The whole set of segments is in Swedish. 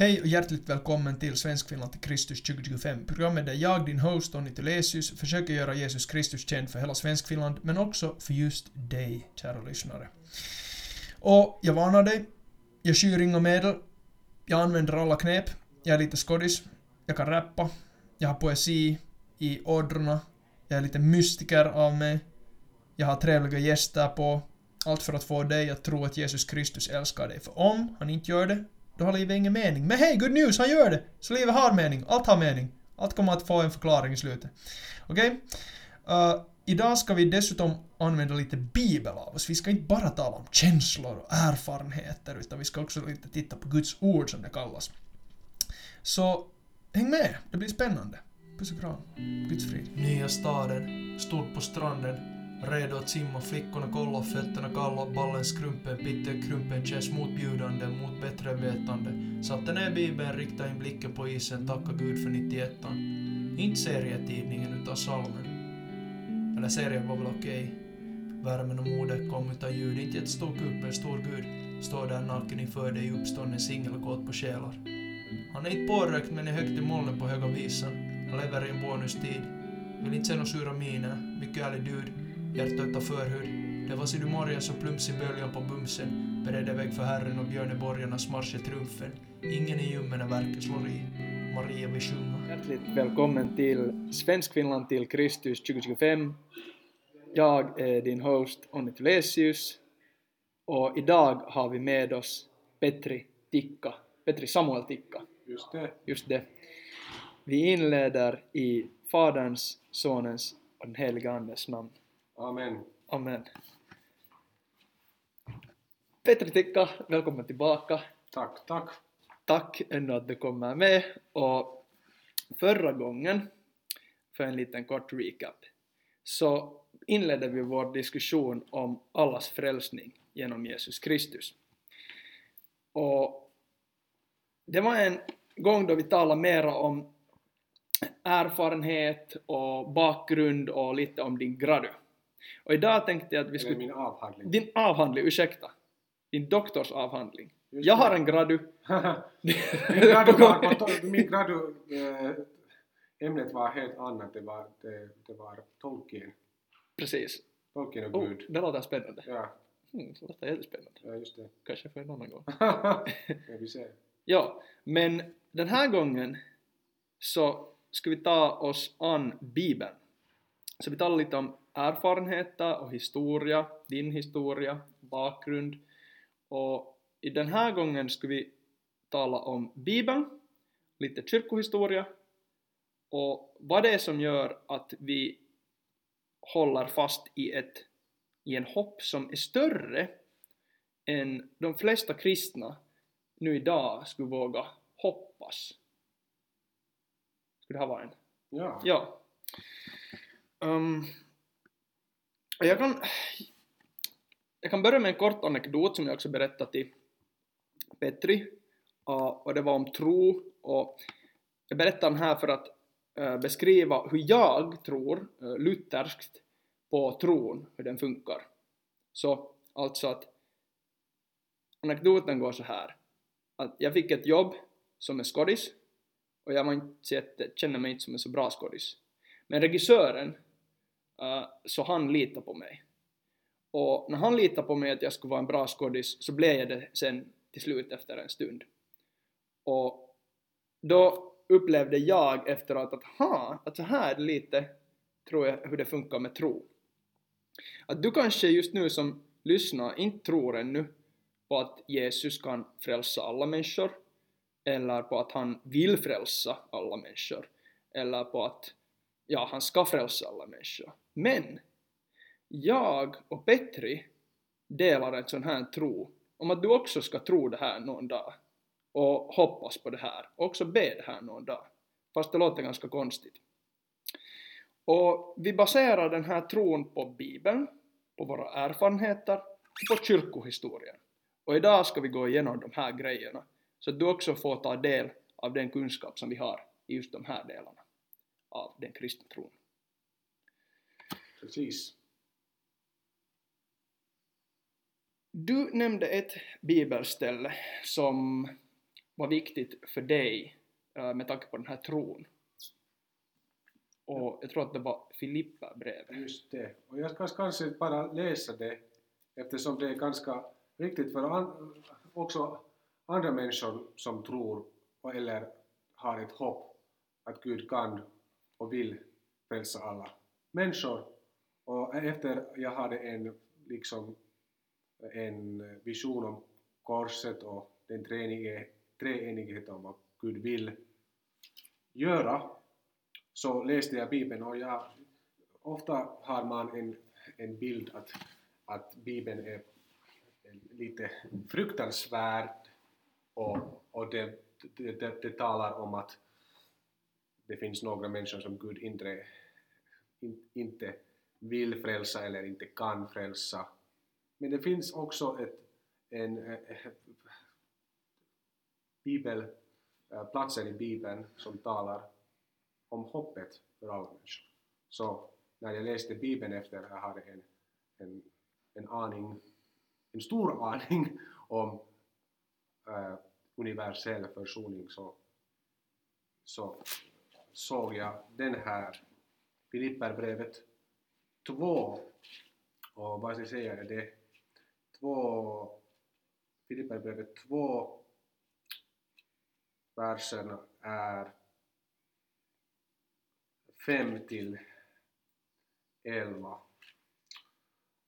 Hej och hjärtligt välkommen till Svenskfinland till Kristus 2025, programmet där jag, din host Tony Telesius, försöker göra Jesus Kristus känd för hela Svenskfinland, men också för just dig, kära lyssnare. Och jag varnar dig, jag skyr inga medel, jag använder alla knep, jag är lite skådis, jag kan rappa, jag har poesi i ådrorna, jag är lite mystiker av mig, jag har trevliga gäster på, allt för att få dig att tro att Jesus Kristus älskar dig, för om han inte gör det, då har livet ingen mening. Men hej, good news, han gör det! Så livet har mening, allt har mening. Allt kommer att få en förklaring i slutet. Okej? Okay? Uh, idag ska vi dessutom använda lite bibel av oss. Vi ska inte bara tala om känslor och erfarenheter, utan vi ska också lite titta på Guds ord som det kallas. Så häng med, det blir spännande. Puss och kram. Guds frid. Nya staden, stod på stranden, Redo att simma, flickorna kolla, fötterna kalla, ballen skrumpen, pitten krumpen känns motbjudande, mot bättre vetande. Satte ner bibeln, riktade in blicken på isen, tacka Gud för 91 Inte serietidningen utan salmen. Eller serien var väl okej. Okay. Värmen och modet kom utan ljud, inte ett stor kupp, en stor Gud. Står där naken inför dig, uppstånden singel och kåt på själar. Han är inte pårökt men är högt i molnen på höga visan. Han lever i en bonustid. Vill inte se några sura miner, mycket ärlig dude hjärtöta förhud. Det var så du morgon så plums i böljan på bumsen, beredde väg för Herren och björneborgarnas marsch i triumfen. Ingen i ljummen när verket slår i. Maria vill sjunga. Hjärtligt välkommen till Svenskfinland till Kristus 2025. Jag är din host Onni Tulesius och idag har vi med oss Petri Tikka, Petri Samuel Tikka. Just det. Just det. Vi inleder i Faderns, Sonens och den heliga Andes namn. Amen. Amen. Petri Tikka, välkommen tillbaka. Tack, tack. Tack ännu att du kommer med. Och förra gången, för en liten kort recap, så inledde vi vår diskussion om allas frälsning genom Jesus Kristus. Och det var en gång då vi talade mera om erfarenhet och bakgrund och lite om din gradu. Och idag tänkte jag att vi skulle... Eller min avhandling. Din avhandling, ursäkta. Din doktorsavhandling. Just jag har en gradu. min gradu var, min gradu äh, ämnet var helt annat, det var, det, det var Tolkien. Precis. Tolkien och oh, Gud. Det låter spännande. Ja. Mm, det låter jättespännande. Ja, just det. Kanske för en annan gång. ja, vi ser. Ja, men den här gången så ska vi ta oss an Bibeln. Så vi talar lite om erfarenheter och historia, din historia, bakgrund. Och i den här gången ska vi tala om Bibeln, lite kyrkohistoria och vad det är som gör att vi håller fast i, ett, i en hopp som är större än de flesta kristna nu idag skulle våga hoppas. Skulle det här vara en? Ja. Ja. Um, jag kan, jag kan börja med en kort anekdot som jag också berättade till Petri och det var om tro och jag berättar den här för att eh, beskriva hur jag tror eh, lutherskt på tron, hur den funkar. Så alltså att anekdoten går så här att jag fick ett jobb som är skådis och jag var inte, känner mig inte som en så bra skådis. Men regissören Eh, så han litade på mig. Och när han litade på mig att jag skulle vara en bra skådis så blev jag det sen till slut efter en stund. Och då upplevde jag efteråt att ha, att så här lite tror jag hur det funkar med tro. Att du kanske just nu som lyssnar inte tror ännu på att Jesus kan frälsa alla människor eller på att han vill frälsa alla människor eller på att ja, han ska frälsa alla människor. Men jag och Petri delar en sån här tro om att du också ska tro det här någon dag och hoppas på det här och också be det här någon dag. Fast det låter ganska konstigt. Och vi baserar den här tron på Bibeln, på våra erfarenheter och på kyrkohistorien. Och idag ska vi gå igenom de här grejerna så att du också får ta del av den kunskap som vi har i just de här delarna av den kristna tron. Precis. Du nämnde ett bibelställe som var viktigt för dig eh, med tanke på den här tron. Och jag tror att det var Filipperbrevet. Just det. Och jag ska kanske bara läsa det eftersom det är ganska viktigt för an, också andra människor som tror eller har ett hopp att Gud kan och vill frälsa alla människor. Och efter jag hade en, liksom, en vision om korset och den treenighet, treenigheten om vad Gud vill göra så läste jag Bibeln och jag, ofta har man en, en bild att, att Bibeln är lite fruktansvärd och, och det, det, det, det talar om att det finns några människor som Gud inte, in, inte vill frälsa eller inte kan frälsa. Men det finns också ett, en, äh, bibel, eh, äh, platser i Bibeln som talar om hoppet för alla människor. Så när jag läste Bibeln efter jag hade en, en, en aning, en stor aning om äh, universell försoning så, så såg jag den här Filipperbrevet 2 och vad ska jag säga det två Filipperbrevet 2 verserna är 5 till 11.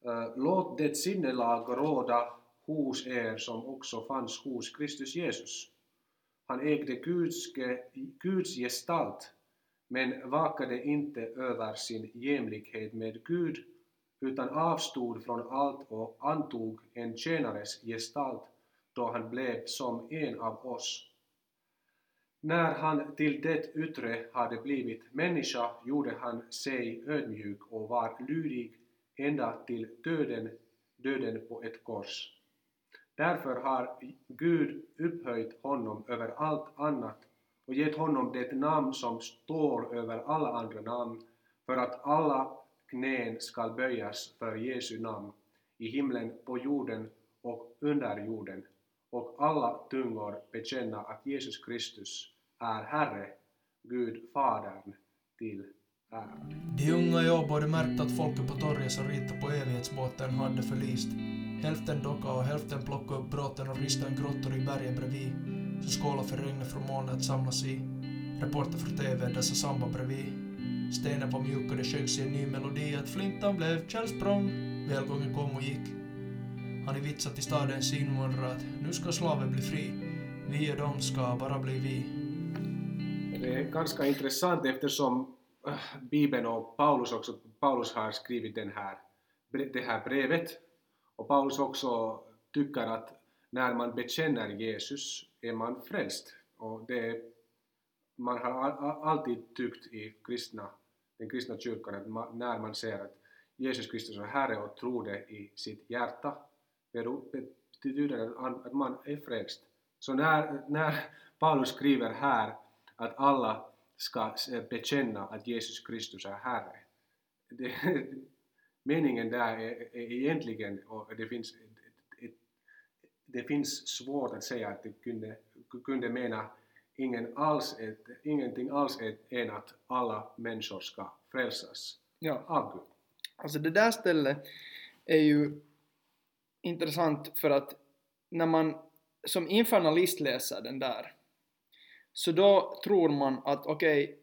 Eh, låt det sinnelag råda hos er som också fanns hos Kristus Jesus. Han ägde Guds, Guds gestalt men vakade inte över sin jämlikhet med Gud utan avstod från allt och antog en tjänares gestalt då han blev som en av oss. När han till det yttre hade blivit människa gjorde han sig ödmjuk och var lydig ända till döden, döden på ett kors. Därför har Gud upphöjt honom över allt annat och gett honom det namn som står över alla andra namn, för att alla knän skall böjas för Jesu namn, i himlen, på jorden och under jorden, och alla tungor bekänna att Jesus Kristus är Herre, Gud Fadern till ära. De unga i Åbo hade märkt att folket på torget som ritade på evighetsbåten hade förlist. Hälften docka och hälften plocka upp bråten och rista en grottor i bergen bredvid, så skålar för regnet från molnet samlas i. Reporter för TV dessa samba bredvid. Stenen var mjuk och det sjöngs i en ny melodi att flintan blev källsprång. Välgången kom och gick. Han är vitsat i stadens invandrare att nu ska slaven bli fri. Vi och dom ska bara bli vi. Det är ganska intressant eftersom äh, Bibeln och Paulus också, Paulus har skrivit den här, det här brevet och Paulus också tycker att när man bekänner Jesus är man frälst och det man har alltid tyckt i kristna, den kristna kyrkan att man, när man säger att Jesus Kristus är Herre och tror det i sitt hjärta betyder det att man är frälst. Så när, när Paulus skriver här att alla ska bekänna att Jesus Kristus är Herre. Det, meningen där är, är egentligen, och det finns, det finns svårt att säga att det kunde, kunde mena ingen alls ett, ingenting alls ett, än att alla människor ska frälsas Ja. av Gud. Alltså det där stället är ju intressant för att när man som infernalist läser den där så då tror man att okej,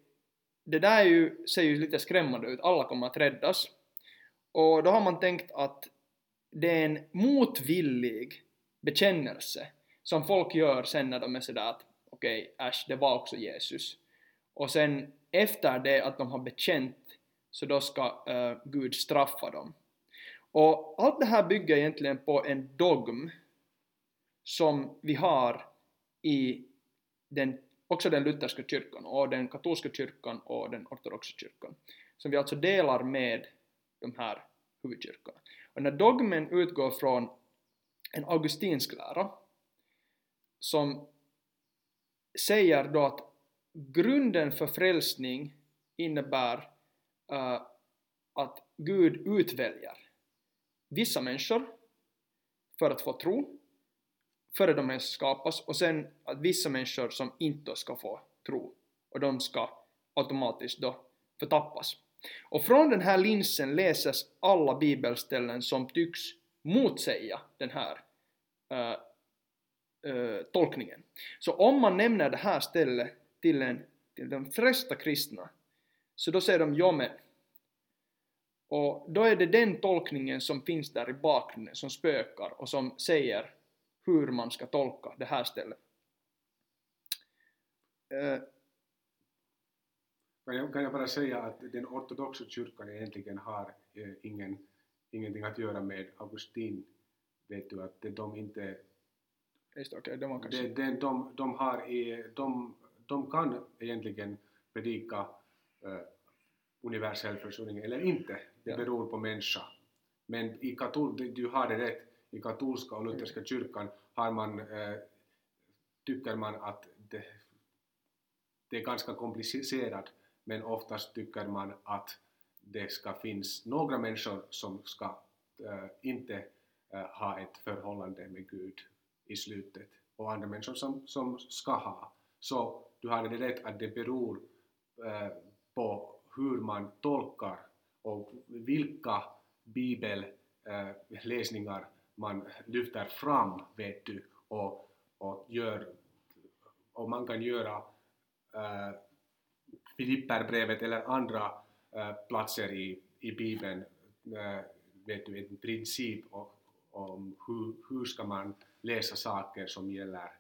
det där är ju, ser ju lite skrämmande ut, alla kommer att räddas. Och då har man tänkt att det är en motvillig bekännelse som folk gör sen när de är sådär att okej, äsch, det var också Jesus. Och sen efter det att de har bekänt så då ska uh, Gud straffa dem. Och allt det här bygger egentligen på en dogm som vi har i den, också den lutherska kyrkan och den katolska kyrkan och den ortodoxa kyrkan. Som vi alltså delar med de här huvudkyrkan. Och när dogmen utgår från en augustinsk lära som säger då att grunden för frälsning innebär uh, att Gud utväljer vissa människor för att få tro, före de ens skapas och sen att vissa människor som inte ska få tro och de ska automatiskt då förtappas. Och från den här linsen läses alla bibelställen som tycks motsäga den här uh, uh, tolkningen. Så om man nämner det här stället till, en, till de flesta kristna så då säger de ja men och då är det den tolkningen som finns där i bakgrunden som spökar och som säger hur man ska tolka det här stället. Uh, jag, kan jag bara säga att den ortodoxa kyrkan egentligen har eh, ingen, ingenting att göra med Augustin. Vet du att de inte... Just okay, de, kanske... de, de, de, de, har, de, de kan egentligen predika eh, universell försoning eller inte. Det ja. beror på människa. Men i katol, du har det rätt, i katolska och lutherska kyrkan har man, eh, tycker man att det, det är ganska komplicerat men oftast tycker man att det ska finnas några människor som ska äh, inte äh, ha ett förhållande med Gud i slutet och andra människor som, som ska ha. Så du har det rätt att det beror äh, på hur man tolkar och vilka bibelläsningar man lyfter fram, vet du, och, och, gör, och man kan göra Filipperbrevet eller andra äh, platser i, i Bibeln äh, vet du, en princip om, om hur, hur ska man läsa saker som gäller,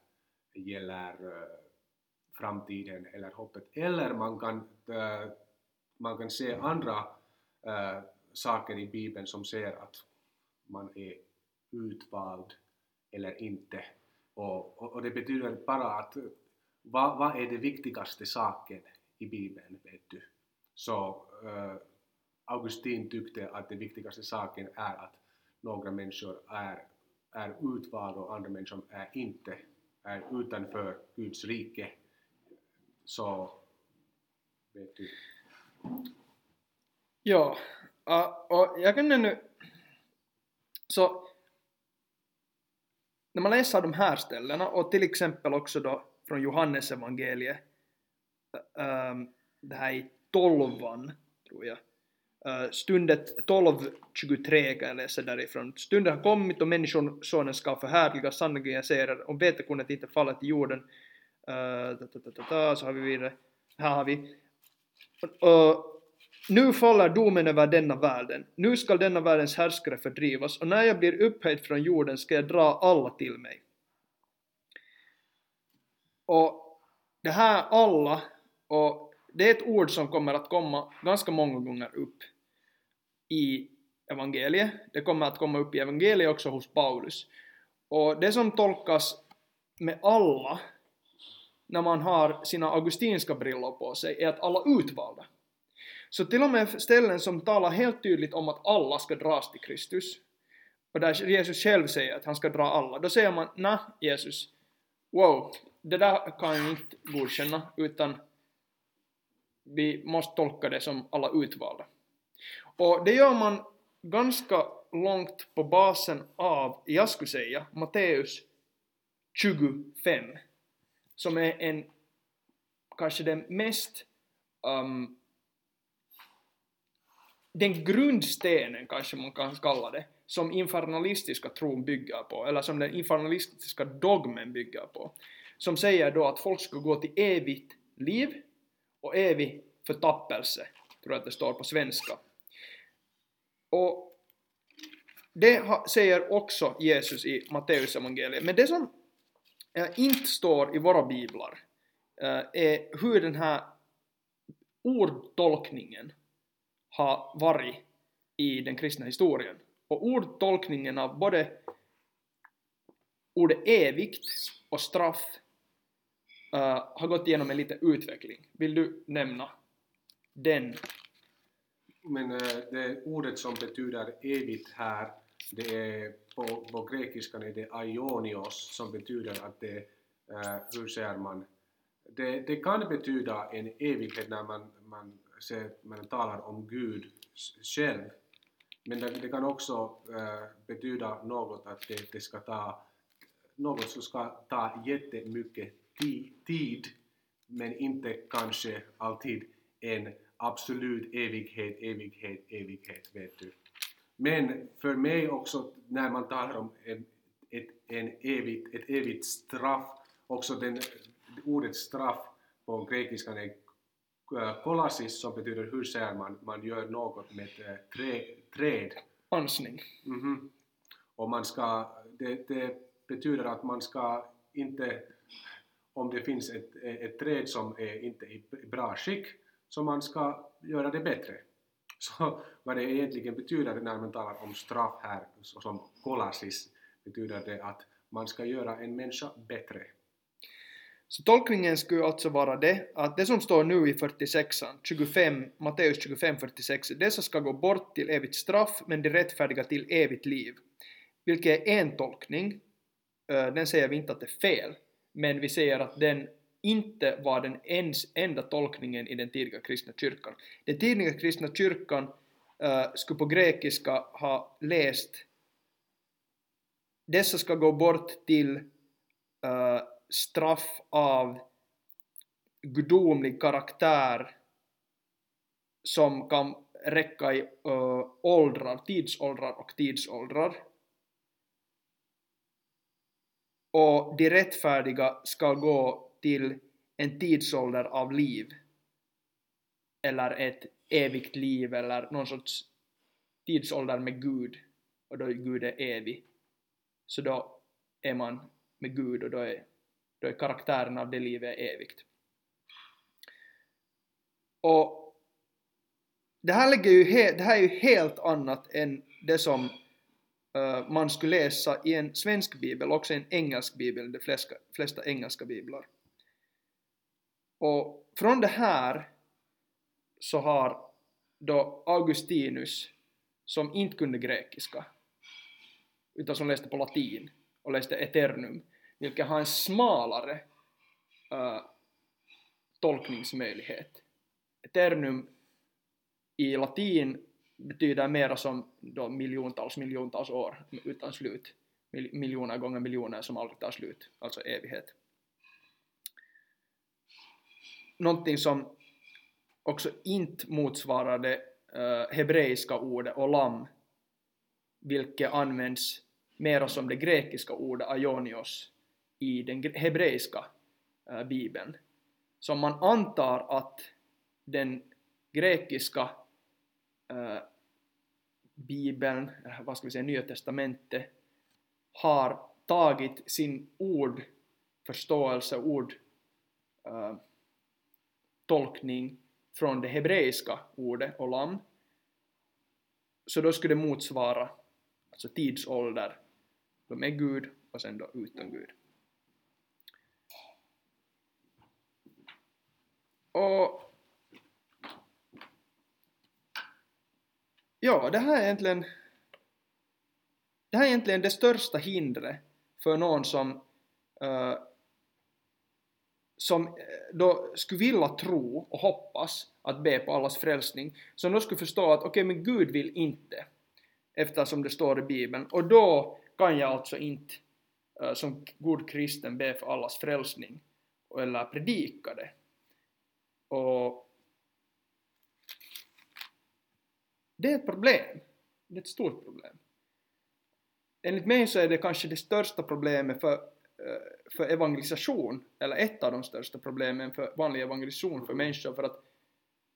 gäller äh, framtiden eller hoppet. Eller man kan, man kan se andra saker i Bibeln som säger att man är utvald eller inte. Och, och, och det betyder bara att vad, vad är det viktigaste saken i Bibeln, vet du. Så äh, eh, Augustin tyckte att den viktigaste saken är att några människor är, är utvalda och andra människor är inte, är utanför Guds rike. Så, vet du. Ja, och jag kunde nu... Så, när man läser de här ställena och till exempel också då från Johannes evangeliet um, det här i tolvan, tror jag. Uh, stundet 12.23 kan jag läsa därifrån. Stunden har kommit och människosonen ska förhärliga sanningen jag säger om vetekornet inte faller till jorden. Uh, ta, ta, ta, ta, så har vi vidare. Här har vi. Uh, nu faller domen över denna världen. Nu skall denna världens härskare fördrivas och när jag blir upphöjd från jorden ska jag dra alla till mig. Och det här alla och det är ett ord som kommer att komma ganska många gånger upp i evangeliet. Det kommer att komma upp i evangeliet också hos Paulus. Och det som tolkas med alla när man har sina augustinska brillor på sig är att alla utvalda. Så till och med ställen som talar helt tydligt om att alla ska dras till Kristus och där Jesus själv säger att han ska dra alla, då säger man nej Jesus, wow, det där kan jag inte godkänna utan vi måste tolka det som alla utvalda. Och det gör man ganska långt på basen av, jag skulle säga, Matteus 25, som är en, kanske den mest, um, den grundstenen kanske man kan kalla det, som infernalistiska tron bygger på, eller som den infernalistiska dogmen bygger på, som säger då att folk ska gå till evigt liv och evig förtappelse, tror jag att det står på svenska. Och det säger också Jesus i Matteus evangeliet. Men det som eh, inte står i våra biblar eh, är hur den här ordtolkningen har varit i den kristna historien. Och ordtolkningen av både ordet evigt och straff uh, har gått igenom en liten utveckling. Vill du nämna den? Men uh, det ordet som betyder evigt här, det är på, på grekiskan är det aionios som betyder att det, uh, hur säger man, det, det kan betyda en evighet när man, man, ser, man talar om Gud själv, men det, det kan också uh, betyda något att det, det ska ta något som ska ta jättemycket tid men inte kanske alltid en absolut evighet, evighet, evighet, vet du. Men för mig också, när man talar om en, ett, en evigt, ett evigt straff, också den, ordet straff på grekiskan är äh, kolassis som betyder hur säger man, man gör något med äh, trä, träd. Ansning. Mhm. Och man ska, det, det betyder att man ska inte, om det finns ett, ett träd som är inte i bra skick, så man ska göra det bättre. Så vad det egentligen betyder när man talar om straff här, som kolasis, betyder det att man ska göra en människa bättre. Så tolkningen skulle alltså vara det att det som står nu i 46 25, Matteus 25, 46, dessa ska gå bort till evigt straff men de rättfärdiga till evigt liv. Vilket är en tolkning, den säger vi inte att det är fel, men vi säger att den inte var den ens enda tolkningen i den tidiga kristna kyrkan. Den tidiga kristna kyrkan uh, skulle på grekiska ha läst dessa ska gå bort till uh, straff av gudomlig karaktär som kan räcka i uh, åldrar, tidsåldrar och tidsåldrar. Och de rättfärdiga ska gå till en tidsålder av liv eller ett evigt liv eller någon sorts tidsålder med Gud och då är Gud är evig. Så då är man med Gud och då är, då är karaktären av det livet evigt. Och det här, ju det här är ju helt annat än det som Eh, man skulle läsa i en svensk bibel, också i en engelsk bibel, de flesta, flesta engelska biblar. Och från det här så har då Augustinus, som inte kunde grekiska, utan som läste på latin och läste Eternum, vilket har en smalare uh, tolkningsmöjlighet. Eternum i latin betyder mera som då miljontals, miljontals år utan slut. Mil miljoner gånger miljoner som aldrig tar slut, alltså evighet. Någonting som också inte motsvarar det uh, eh, hebreiska ordet olam, vilket används mera som det grekiska ordet aionios i den hebreiska uh, bibeln. Så man antar att den grekiska äh, bibeln, äh, vad ska vi säga, Nya Testamentet, har tagit sin ordförståelse, ordtolkning äh, från det hebreiska ordet olam. Så då skulle det motsvara alltså tidsålder med Gud och sen då utan Gud. Och ja, det här är egentligen det här är egentligen det största hindret för någon som uh, som eh, då skulle vilja tro och hoppas att be på allas frälsning, som då skulle förstå att okej, okay, men Gud vill inte, eftersom det står i Bibeln, och då kan jag alltså inte uh, som god kristen be för allas frälsning eller predika det. Och det är ett problem. Det är ett stort problem. Enligt mig så är det kanske det största problemet för, eh, för evangelisation, eller ett av de största problemen för vanlig evangelisation för människor, för att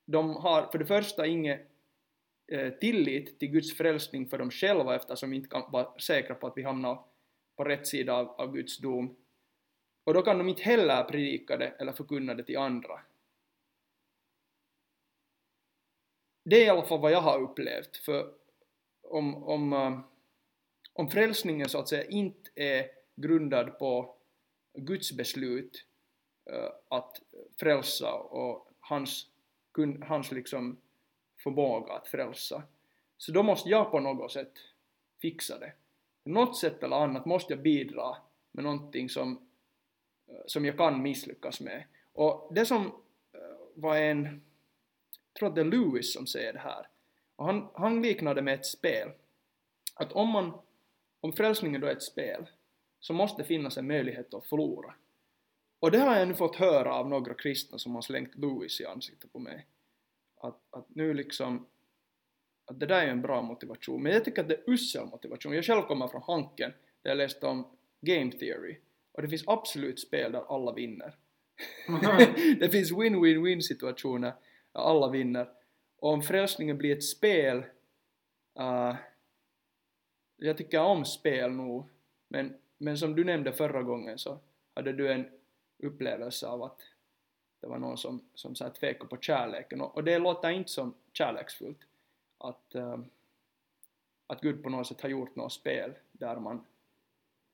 de har för det första ingen eh, tillit till Guds frälsning för dem själva eftersom vi inte kan vara säkra på att vi hamnar på rätt sida av, av Guds dom. Och då kan de inte heller predika det eller förkunna det till andra. Det är i alla fall vad jag har upplevt, för om, om, eh, om frälsningen så att säga inte är grundad på Guds beslut eh, att frälsa och hans, hans liksom förmåga att frälsa, så då måste jag på något sätt fixa det. På något sätt eller annat måste jag bidra med någonting som, eh, som jag kan misslyckas med. Och det som var en tror att det är Lewis som säger det här. Och han, han liknade med ett spel. Att om man, om frälsningen då är ett spel, så måste det finnas en möjlighet att förlora. Och det har jag nu fått höra av några kristna som har slängt Louis i ansiktet på mig. Att, att nu liksom, att det där är en bra motivation. Men jag tycker att det är usel motivation. Jag själv kommer från Hanken, där jag läste om game theory. Och det finns absolut spel där alla vinner. det finns win-win-win situationer alla vinner. Och om frälsningen blir ett spel, uh, jag tycker om spel nog, men, men som du nämnde förra gången så hade du en upplevelse av att det var någon som, som så tvekade på kärleken och, och det låter inte som kärleksfullt att, uh, att Gud på något sätt har gjort något spel där man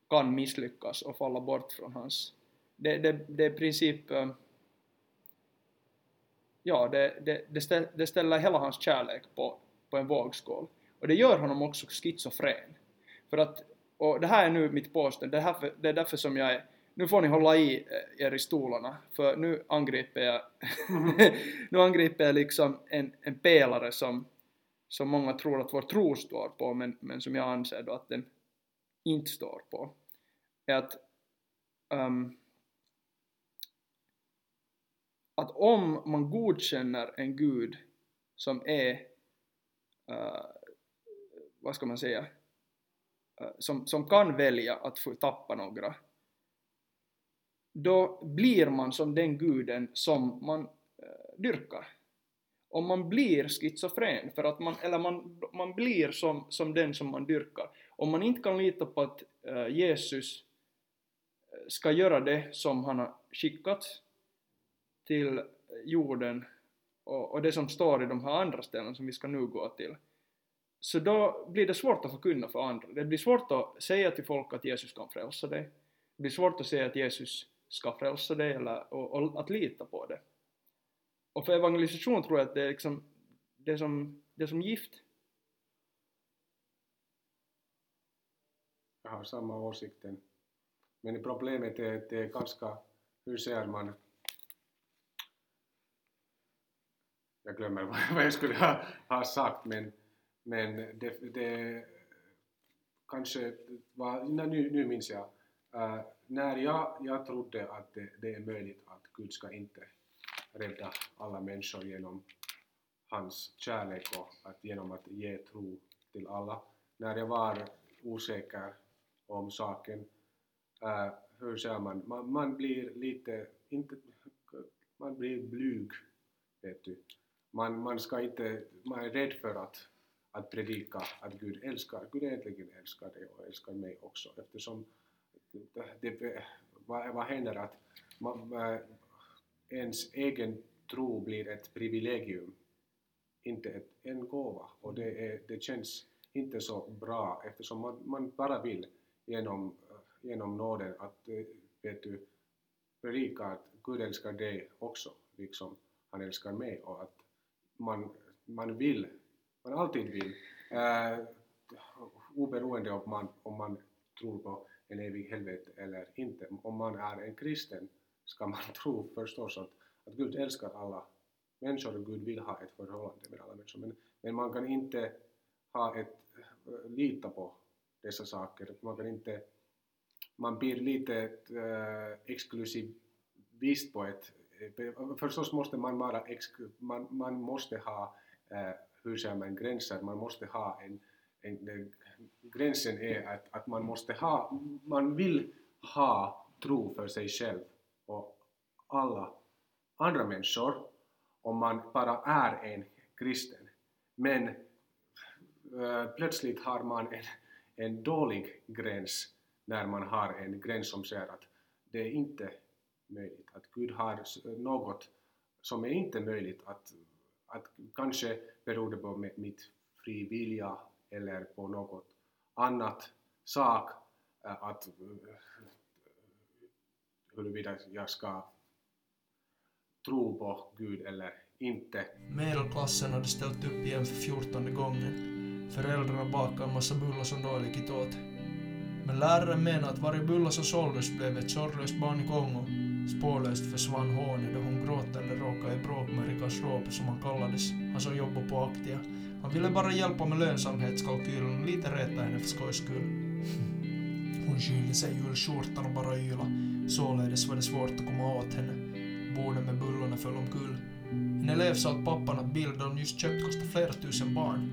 kan misslyckas och falla bort från hans... Det, det, det är i princip... Uh, ja, det, det, det, ställer, det ställer hela hans kärlek på, på en vågskål. Och det gör honom också schizofren. För att, och det här är nu mitt påstående, det, här, det är därför som jag är nu får ni hålla i eh, er i stolarna, för nu angriper jag, nu angriper jag liksom en, en pelare som, som många tror att vår tro står på, men, men som jag anser då att den inte står på. Är att, um, att om man godkänner en gud som är, uh, vad ska man säga, uh, som, som kan välja att få tappa några då blir man som den guden som man uh, dyrkar. Om man blir schizofren, för att man, eller man, man blir som, som den som man dyrkar. Om man inte kan lita på att Jesus ska göra det som han har skickat till jorden och, och det som står i de här andra ställena som vi ska nu gå till, så då blir det svårt att förkunna för andra. Det blir svårt att säga till folk att Jesus kan frälsa dig. Det blir svårt att säga att Jesus ska frälsa dig eller, och, och, att lita på det. Och för evangelisation tror jag att det är liksom det är som, det är som gift. Jag har samma åsikten. Men problemet är att det är ganska, hur säger man, jag glömmer vad jag skulle ha, ha sagt men, men det, det kanske var, nu, nu minns jag, uh, när jag, jag trodde att det, det, är möjligt att Gud ska inte rädda alla människor genom hans kärlek och att genom att ge tro till alla. När jag var osäker om saken, uh, hur säger man, man, man blir lite, inte, man blir blyg, vet du. Man, man, ska inte, man är rädd för att, att predika att Gud älskar, Gud egentligen älskar dig och älskar mig också eftersom det, vad, vad händer att man, eh, ens egen tro blir ett privilegium, inte ett, en gåva. Och det, är, det känns inte så bra eftersom man, man bara vill genom, genom nåden att eh, vet du, predika att Gud älskar dig också, liksom han älskar mig och att man, man vill, man alltid vill, eh, äh, oberoende om man, om man tror på en evig helvete eller inte. Om man är en kristen ska man tro förstås att, att Gud älskar alla människor och Gud vill ha ett förhållande med alla människor. Men, men man kan inte ha ett, eh, lita på dessa saker. Man kan inte, man blir lite eh, äh, exklusivist på ett, förstås måste man vara, ex, man, man måste ha, eh, hur säger man, gränser, man måste ha en, en, en gränsen är att, att man måste ha, man vill ha tro för sig själv och alla andra människor om man bara är en kristen. Men äh, plötsligt har man en, en dålig gräns när man har en gräns som säger att det är inte möjligt, att Gud har något som är inte möjligt, att, att kanske beror det på mitt fri vilja eller på något annat sak eh, att eh, huruvida jag ska tro på Gud eller inte. Medelklassen hade ställt upp igen för fjortonde gången. Föräldrarna bakade en massa bullar som de gick åt. Men läraren menade att varje bulla som såldes blev ett sorglöst barn i Kongo. Spårlöst försvann hånet då hon gråtande råkade i bråk med Rikas Råpe som han kallades, han som jobbade på Aktia. Han ville bara hjälpa med lönsamhetskalkylen och lite reta henne för skojs skull. Hon skylde sig i ullskjortan och bara yla. Således var det svårt att komma åt henne. Borden med bullarna föll omkull. En elev sa åt pappan att bilen de just köpt kostar flera tusen barn.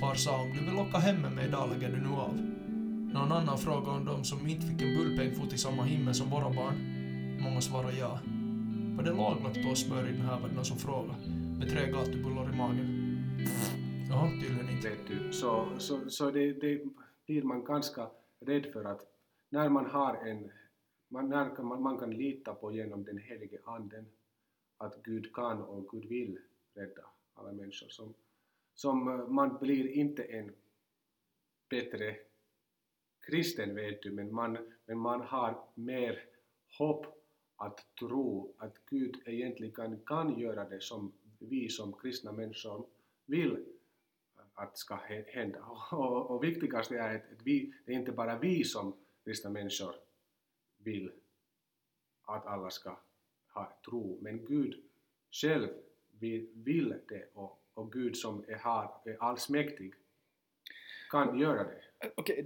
Far sa om du vill åka hem med mig idag lägger du nu av. Någon annan frågade om de som inte fick en bullpeng fot i samma himmel som våra barn. Många svarade ja. Var det laglagt på oss i den här var det någon som frågade. Med tre gatubullar i magen. Ja, tydligen inte. Vet du. Så, så, så det, det blir man ganska rädd för att när man har en, man, när kan man, man kan lita på genom den helige anden att Gud kan och Gud vill rädda alla människor. Som, som eh, man blir inte en bättre kristen vet du, men man, men man har mer hopp att tro att Gud egentligen kan göra det som vi som kristna människor vill att ska hända. Och, och viktigast är att att vi, det är inte bara vi som kristna människor vill att alla ska ha tro, men Gud själv vill, vill det och, och Gud som är, har, är allsmäktig kan göra det. Okay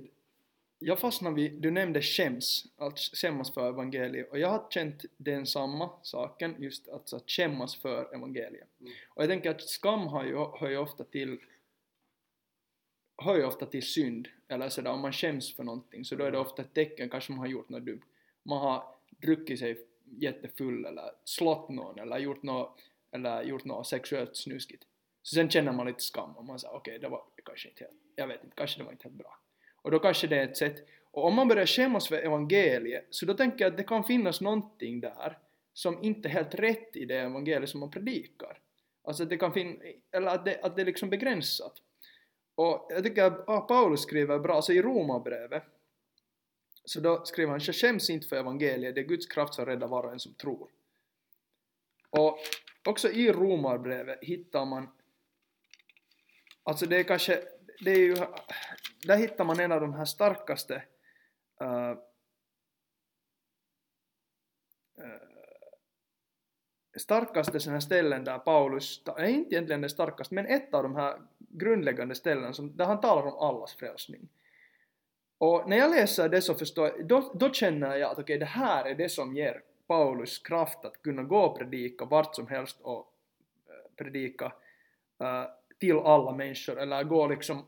jag fastnade vid, du nämnde skäms, att skämmas för evangeliet och jag har känt den samma saken, just alltså att skämmas för evangeliet. Mm. Och jag tänker att skam har ju, hör ju ofta till hör ju ofta till synd, eller sådär om man skäms för någonting så då är det ofta ett tecken, kanske man har gjort något dumt. Man har druckit sig jättefull eller slått någon eller gjort något, eller gjort något sexuellt snuskigt. Så sen känner man lite skam och man säger okej, det var kanske inte helt, jag vet inte, kanske det var inte helt bra. Och då kanske det är ett sätt, och om man börjar skämmas för evangeliet, så då tänker jag att det kan finnas någonting där som inte är helt rätt i det evangeliet som man predikar. Alltså att det kan finnas, eller att det, att det är liksom begränsat. Och jag tycker att ah, Paulus skriver bra, alltså i Romarbrevet, så då skriver han jag skäms inte för evangeliet, det är Guds kraft som räddar var och en som tror. Och också i Romarbrevet hittar man, alltså det är kanske, det är ju, där hittar man en av de här starkaste uh, uh, starkaste sådana ställen där Paulus, nej inte egentligen det starkaste, men ett av de här grundläggande ställen som, där han talar om allas frälsning. Och när jag läser det så förstår jag, då, då känner jag att okej, okay, det här är det som ger Paulus kraft att kunna gå och predika vart som helst och eh, predika uh, till alla människor, eller gå liksom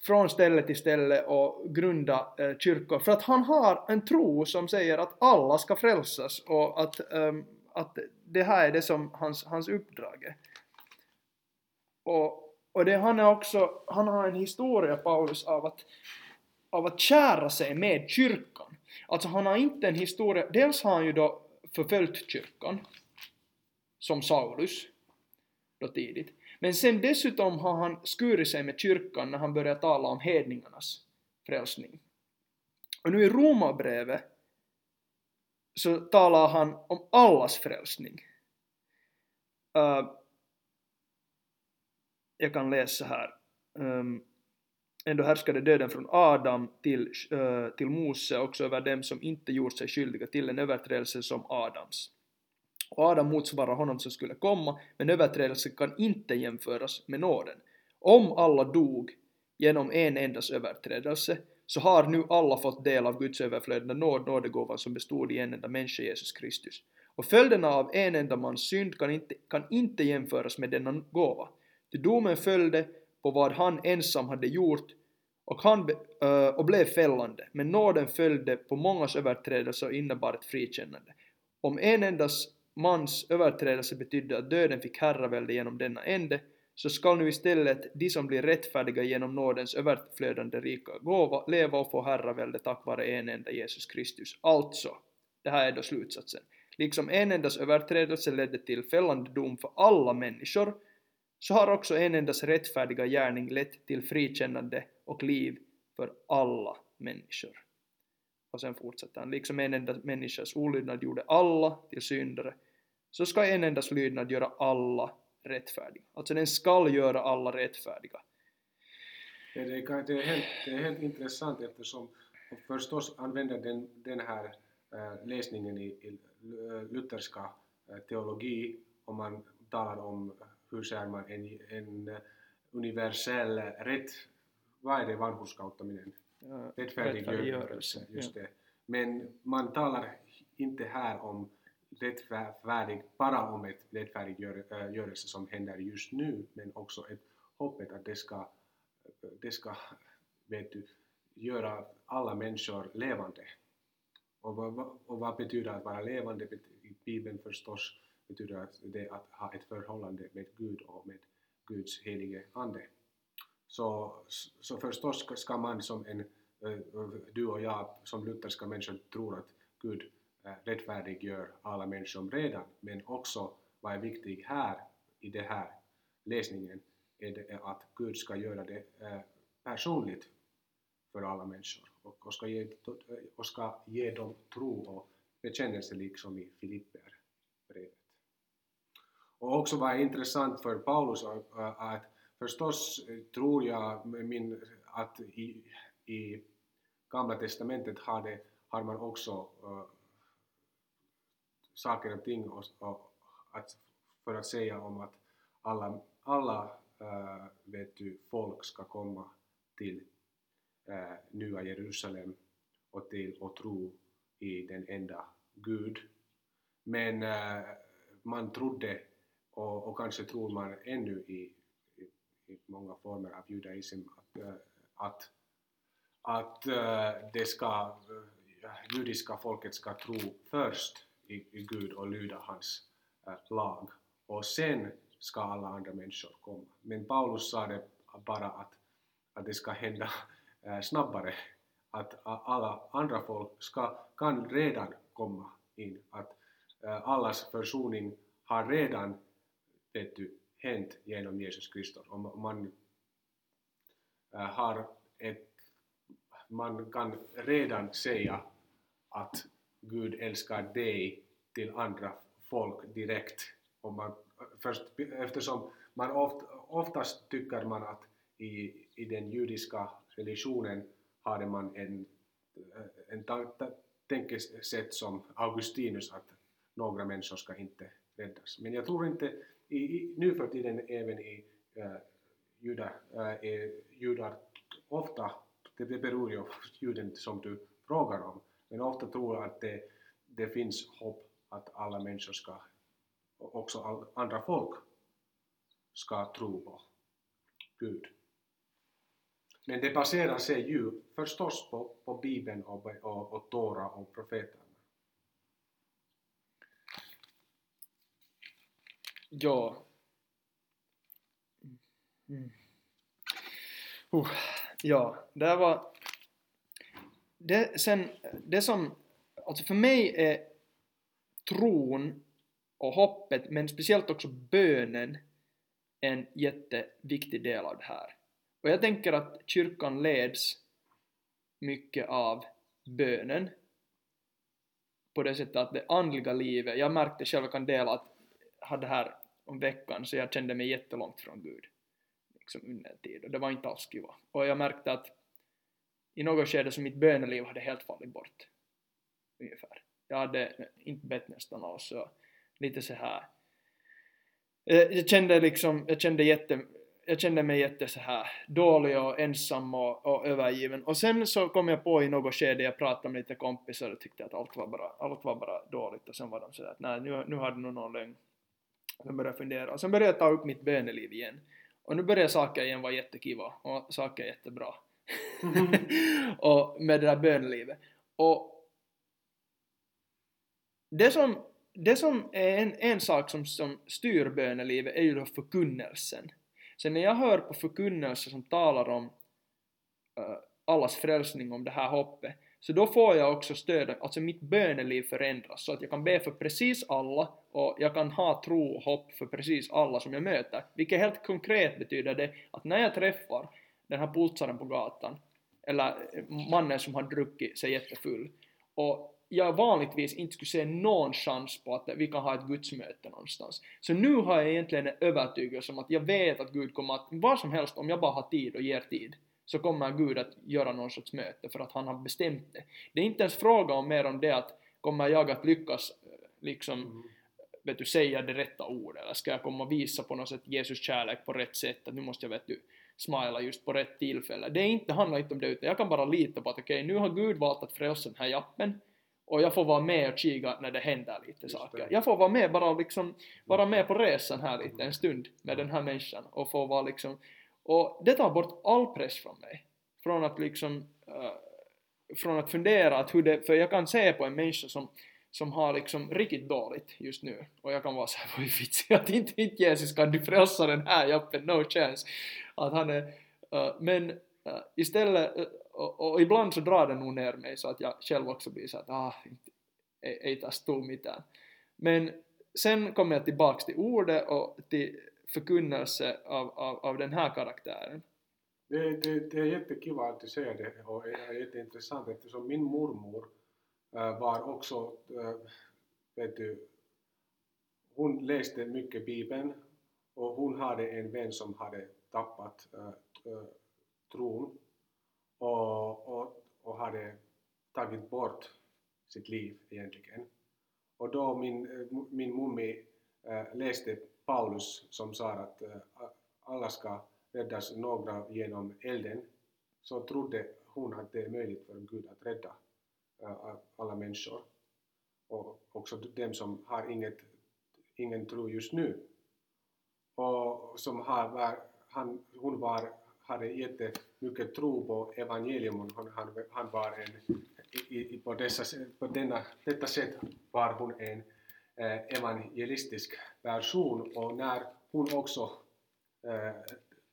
från ställe till ställe och grunda eh, kyrkor. För att han har en tro som säger att alla ska frälsas och att, um, att det här är det som hans, hans uppdrag är. Och, och det, han, är också, han har en historia, Paulus, av att, av att kära sig med kyrkan. Alltså han har inte en historia, dels har han ju då förföljt kyrkan, som Saulus, då tidigt. Men sen dessutom har han skurit sig med kyrkan när han börjar tala om hedningarnas frälsning. Och nu i Romarbrevet så talar han om allas frälsning. Uh, jag kan läsa här. Um, Ändå härskade döden från Adam till, uh, till Mose också över dem som inte gjort sig skyldiga till en överträdelse som Adams. Och Adam motsvarar honom som skulle komma, men överträdelsen kan inte jämföras med nåden. Om alla dog genom en endas överträdelse, så har nu alla fått del av Guds överflödande nåd, nådegåvan som bestod i en enda människa, Jesus Kristus. Och följderna av en enda mans synd kan inte, kan inte jämföras med denna gåva. Ty domen följde på vad han ensam hade gjort och, han, uh, och blev fällande, men nåden följde på mångas överträdelser och innebar ett frikännande. Om en endas mans överträdelse betydde att döden fick herravälde genom denna ände, så skall nu istället de som blir rättfärdiga genom nådens överflödande rika gåva leva och få herravälde tack vare en enda Jesus Kristus. Alltså, det här är då slutsatsen. Liksom en endas överträdelse ledde till fällande dom för alla människor, så har också en endas rättfärdiga gärning lett till frikännande och liv för alla människor. Och sen fortsätter han, liksom en enda människas olydnad gjorde alla till syndare, så ska en endas lydnad göra alla rättfärdiga. Alltså den skall göra alla rättfärdiga. Det, kan- det, är helt, det är helt intressant eftersom och förstås använder den, den här äh, läsningen i, i äh, lutherska äh, teologi om man talar om hur säger man en, en universell rätt, vad är det vanhurskauttaminen? Rättfärdiggörelse, just det. Men man talar inte här om rättfärdig, bara om ett rättfärdiggörelse eh, som händer just nu, men också ett hoppet att det ska, eh, det ska vet du, göra alla människor levande. Och vad, och vad betyder att vara levande? I Bibeln förstås betyder det att ha ett förhållande med Gud och med Guds helige Ande. Så, så förstås ska man som en, eh, du och jag som lutherska människor tror att Gud Eh, rättfärdiggör alla människor redan, men också vad är viktigt här i den här läsningen är det att Gud ska göra det eh, personligt för alla människor och ska ge, och ska ge dem tro och bekännelse liksom i Filipperbrevet. Och också vad är intressant för Paulus eh, att förstås tror jag min, att i, i Gamla Testamentet har, det, har man också uh, saker och ting och, och att, för att säga om att alla, alla äh, vet du, folk ska komma till äh, Nya Jerusalem och till och tro i den enda Gud. Men äh, man trodde, och, och, kanske tror man ännu i, i, i många former av judaism, att, att, att det ska, judiska folket ska tro först i, i Gud och lyda hans äh, lag. Och sen ska alla andra människor komma. Men Paulus sa det bara att, att det ska hända äh, snabbare, att alla andra folk ska, kan redan komma in, att äh, allas försoning har redan vet du, hänt genom Jesus Kristus. Om man, äh, har ett, man kan redan säga att Gud älskar dig till andra folk direkt. Och man, först, eftersom man oft, oftast tycker man att i, i den judiska religionen hade man en, en tänkesätt som Augustinus att några människor ska inte räddas. Men jag tror inte, i, i, nu för tiden även i eh, äh, judar, äh, eh, judar ofta, det beror ju på juden som du frågar om, men ofta tror jag att det, det finns hopp att alla människor ska, också andra folk, ska tro på Gud. Men det baserar sig ju förstås på, på Bibeln och, och, och Tora och profeterna. Ja. Mm. Uh, ja, det var... Det, sen, det som... Alltså för mig är tron och hoppet, men speciellt också bönen, en jätteviktig del av det här. Och jag tänker att kyrkan leds mycket av bönen på det sättet att det andliga livet, jag märkte själv, jag kan dela att jag hade det här om veckan så jag kände mig jättelångt från Gud liksom under en tid och det var inte alls kiva. Och jag märkte att i något skede så mitt böneliv hade helt fallit bort. Ungefär. Jag hade inte bett nästan alls, så lite så här. Eh, jag kände liksom, jag kände jätte, jag kände mig jätte så här dålig och ensam och, och övergiven. Och sen så kom jag på i något skede, jag pratade med lite kompisar och tyckte att allt var bara, allt var bara dåligt och sen var de sådär att nej, nu, nu har du nog någon lögn. Jag började fundera och sen började jag ta upp mitt böneliv igen. Och nu börjar saker igen vara jättekiva och saker är jättebra. Mm-hmm. Och med det där bönelivet. Och det som, det som är en, en sak som, som styr bönelivet är ju då förkunnelsen. Så när jag hör på förkunnelser som talar om uh, allas frälsning, om det här hoppet, så då får jag också stöd, alltså mitt böneliv förändras så att jag kan be för precis alla och jag kan ha tro och hopp för precis alla som jag möter. Vilket helt konkret betyder det att när jag träffar den här pulsaren på gatan, eller mannen som har druckit sig jättefull, och jag vanligtvis inte skulle se någon chans på att vi kan ha ett gudsmöte någonstans. Så nu har jag egentligen en övertygelse om att jag vet att Gud kommer att, vad som helst, om jag bara har tid och ger tid, så kommer Gud att göra någon sorts möte för att han har bestämt det. Det är inte ens fråga om mer om det att kommer jag att lyckas liksom vet du, säga det rätta ordet? Eller ska jag komma och visa på något sätt Jesus kärlek på rätt sätt? Att nu måste jag, vet du, smila just på rätt tillfälle. Det, är inte, det handlar inte om det, utan jag kan bara lita på att okej, okay, nu har Gud valt att frälsa den här jappen och jag får vara med och kika när det händer lite Just saker. det. Jag får vara med, bara liksom, vara med på resan här lite en stund med den här människan och få vara liksom, och det tar bort all press från mig. Från att liksom, eh, från att fundera att hur det, för jag kan se på en människa som, som har liksom riktigt dåligt just nu och jag kan vara såhär, vad vitsig att inte, inte Jesus kan du frälsa den här jappen, no chance. Att han är, uh, men uh, istället, uh, och, och ibland så drar den nog ner mig så att jag själv också blir såhär, att ah, inte, ei, ei taas tuu mitään. Men sen kommer jag tillbaks till ordet och till förkunnelse av, av, av den här karaktären. Det, det, det är jättekiva att du säger det och det är jätteintressant eftersom min mormor Eh, var också, eh, vet du, hon läste mycket Bibeln och hon hade en vän som hade tappat eh, tron och, och, och hade tagit bort sitt liv egentligen. Och då min, min mummi läste Paulus som sa att alla ska räddas några genom elden, så trodde hon att det är möjligt för Gud att rädda Eh, alla människor. Och också dem som har inget, ingen tro just nu. Och som har, var, han, hon var, hade jättemycket tro på evangelium och han, han, han var en, i, i, på, dessa, på denna, detta sätt var hon en eh, evangelistisk person och när hon också eh,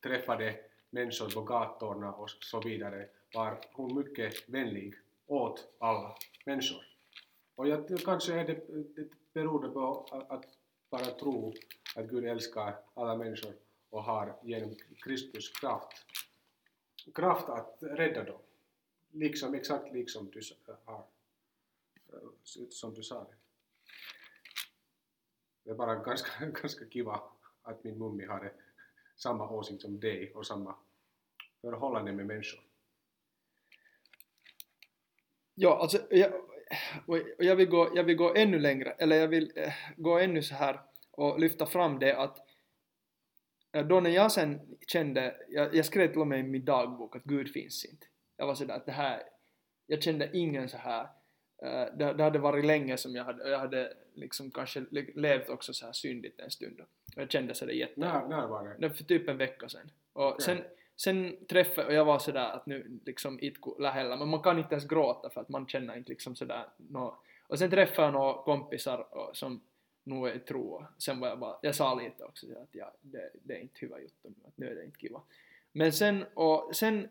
träffade människor på gatorna och så vidare var hon mycket vänlig åt alla människor. Och jag, kanske är det, det beror på att, att bara tro att Gud älskar alla människor och har genom Kristus kraft, kraft att rädda dem. Liksom, exakt liksom du har, som du sa det. Det är bara ganska, ganska kiva att min mummi har samma åsikt som dig och samma förhållande med människor. Ja, alltså, jag, och jag, vill gå, jag vill gå ännu längre, eller jag vill eh, gå ännu så här och lyfta fram det att eh, då när jag sen kände, jag, jag skrev till och med i min dagbok att Gud finns inte. Jag var sådär att det här, jag kände ingen så här eh, det, det hade varit länge som jag hade, jag hade liksom kanske le- levt också så här syndigt en stund. Jag kände sådär jätte... När, när var det? För typ en vecka sen. Och Okej. sen, sen träffade, och jag var sådär att nu liksom itku lähellä, men man kan inte ens gråta för att man känner inte liksom sådär no. Och sen träffade jag några kompisar och, som nog är tro. Sen var jag bara, jag sa lite också att ja, det, det är inte hyvä juttu nu, att nu är det inte kiva. Men sen, och sen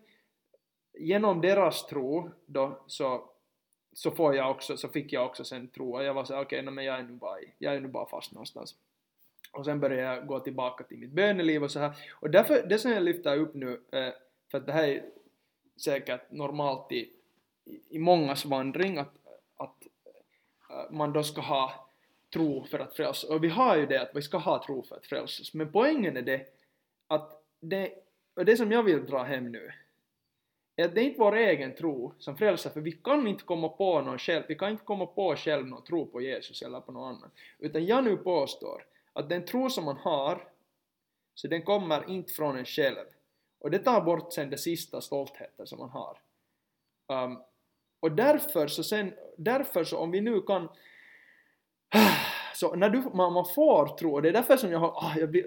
genom deras tro då så så får jag också, så fick jag också sen tro och jag var såhär, okej, okay, men jag är nu bara, jag är nu bara fast någonstans. Och sen började jag gå tillbaka till mitt böneliv och så här. Och därför, det som jag lyfter upp nu, eh, för att det här är säkert normalt i, i, mångas vandring, att, att eh, man då ska ha tro för att frälsas. Och vi har ju det att vi ska ha tro för att frälsas. Men poängen är det att det, och det som jag vill dra hem nu, är att det är inte vår egen tro som frälsar, för vi kan inte komma på någon själv, vi kan inte komma på själv någon tro på Jesus eller på någon annan. Utan jag nu påstår att den tro som man har, så den kommer inte från en själv. Och det tar bort sen det sista stoltheten som man har. Um, och därför så sen, därför så om vi nu kan så när du, man, man får tro, och det är därför som jag har, ah, jag blir,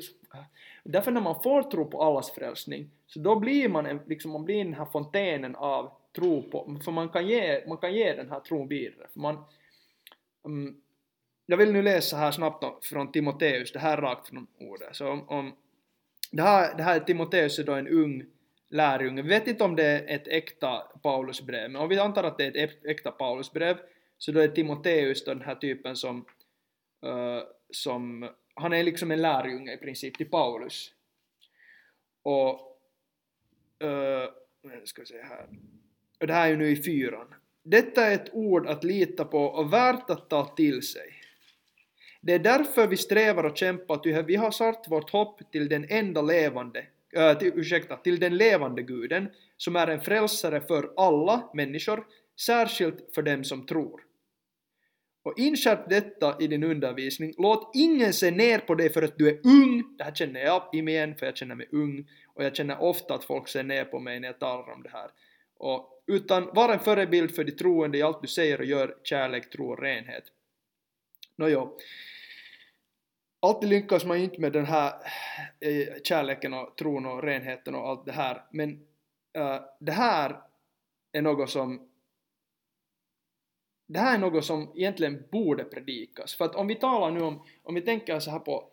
därför när man får tro på allas frälsning, så då blir man en, liksom, man blir den här fontänen av tro på, för man kan ge, man kan ge den här tron vidare. För man, um, jag vill nu läsa här snabbt då från Timoteus, det här är rakt från ordet. Så om, om, det, här, det här Timoteus är då en ung lärjunge. Vi vet inte om det är ett äkta Paulusbrev, men om vi antar att det är ett äkta Paulusbrev, så då är Timoteus då den här typen som, uh, som han är liksom en lärjunge i princip till Paulus. Och, uh, ska vi se här. Och det här är ju nu i fyran. Detta är ett ord att lita på och värt att ta till sig. Det är därför vi strävar och kämpar, ty vi har satt vårt hopp till den enda levande, äh, till, ursäkta, till den levande guden, som är en frälsare för alla människor, särskilt för dem som tror. Och inskärp detta i din undervisning. Låt ingen se ner på dig för att du är ung. Det här känner jag i mig igen, för jag känner mig ung. Och jag känner ofta att folk ser ner på mig när jag talar om det här. Och, utan var en förebild för de troende i allt du säger och gör, kärlek, tro och renhet. Nåjo. Alltid lyckas man ju inte med den här eh, kärleken och tron och renheten och allt det här, men uh, det här är något som det här är något som egentligen borde predikas. För att om vi talar nu om, om vi tänker så här på,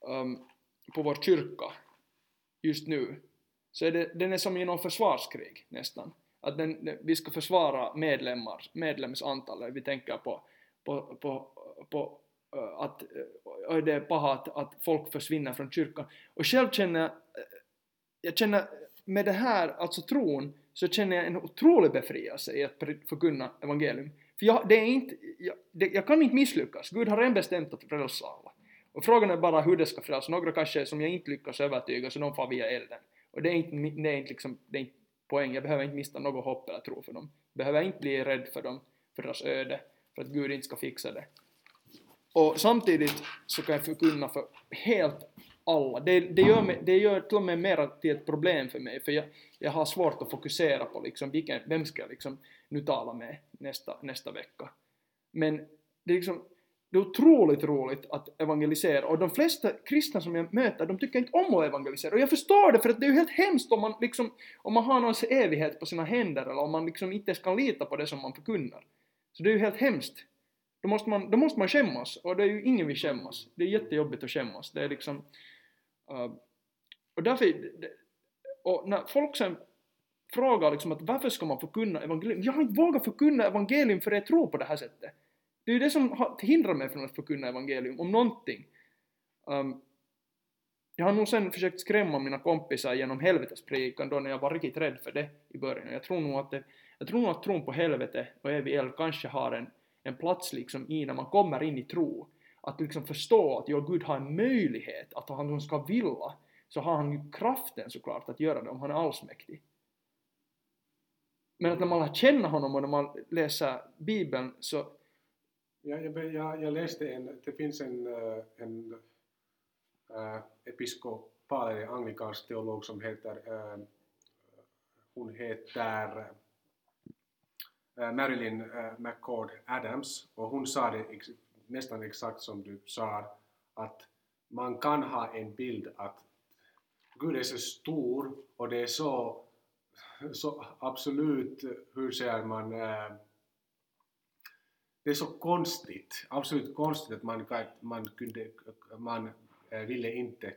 um, på vår kyrka just nu, så är det, den är som i någon försvarskrig nästan. Att den, vi ska försvara medlemmar, medlemsantalet. Vi tänker på, på, på, på uh, att och det är paha att, att folk försvinner från kyrkan. Och själv känner jag, jag känner med det här, alltså tron, så känner jag en otrolig befrielse i att förkunna evangelium. För jag, det är inte, jag, det, jag kan inte misslyckas. Gud har redan bestämt att frälsa alla. Och frågan är bara hur det ska frälsas. Några kanske som jag inte lyckas övertyga, så de får via elden. Och det är inte, det är inte, liksom, det är inte poäng. Jag behöver inte mista något hopp eller tro för dem. Jag behöver inte bli rädd för dem, för deras öde, för att Gud inte ska fixa det. Och samtidigt så kan jag förkunna för helt alla. Det, det, gör, mig, det gör till och med mer till ett problem för mig, för jag, jag har svårt att fokusera på liksom vilken, vem ska jag liksom nu tala med nästa, nästa vecka. Men det är liksom, det är otroligt roligt att evangelisera och de flesta kristna som jag möter, de tycker inte om att evangelisera och jag förstår det för att det är ju helt hemskt om man liksom, om man har någons evighet på sina händer eller om man liksom inte ens kan lita på det som man förkunnar. Så det är ju helt hemskt. Då måste man, då måste man skämmas och det är ju ingen vill skämmas. Det är jättejobbigt att skämmas. Det är liksom, uh, och därför, och när folk sen frågar liksom att varför ska man förkunna evangelium? Jag har inte vågat förkunna evangelium för jag tror på det här sättet. Det är ju det som hindrar mig från att förkunna evangelium, om någonting. Um, jag har nog sen försökt skrämma mina kompisar genom helvetespredikan då när jag var riktigt rädd för det i början. Jag tror nog att, det, jag tror nog att tron på helvete och evig eld kanske har en, en plats liksom i när man kommer in i tro. Att liksom förstå att ja, Gud har en möjlighet, att om han ska vilja så har han ju kraften såklart att göra det om han är allsmäktig. Men att när man lär känna honom och när man läser Bibeln så... Ja, jag, jag, jag läste en, det finns en, eh, en eh, äh, episkopal en anglikansk teolog som heter, äh, hon heter äh, Eh, Marilyn eh, McCord Adams och hon sa det ex, nästan exakt som du sa att man kan ha en bild att Gud är så stor och det är så så absolut, hur säger man, äh, det är så konstigt, absolut konstigt att man, man, kunde, man äh, ville inte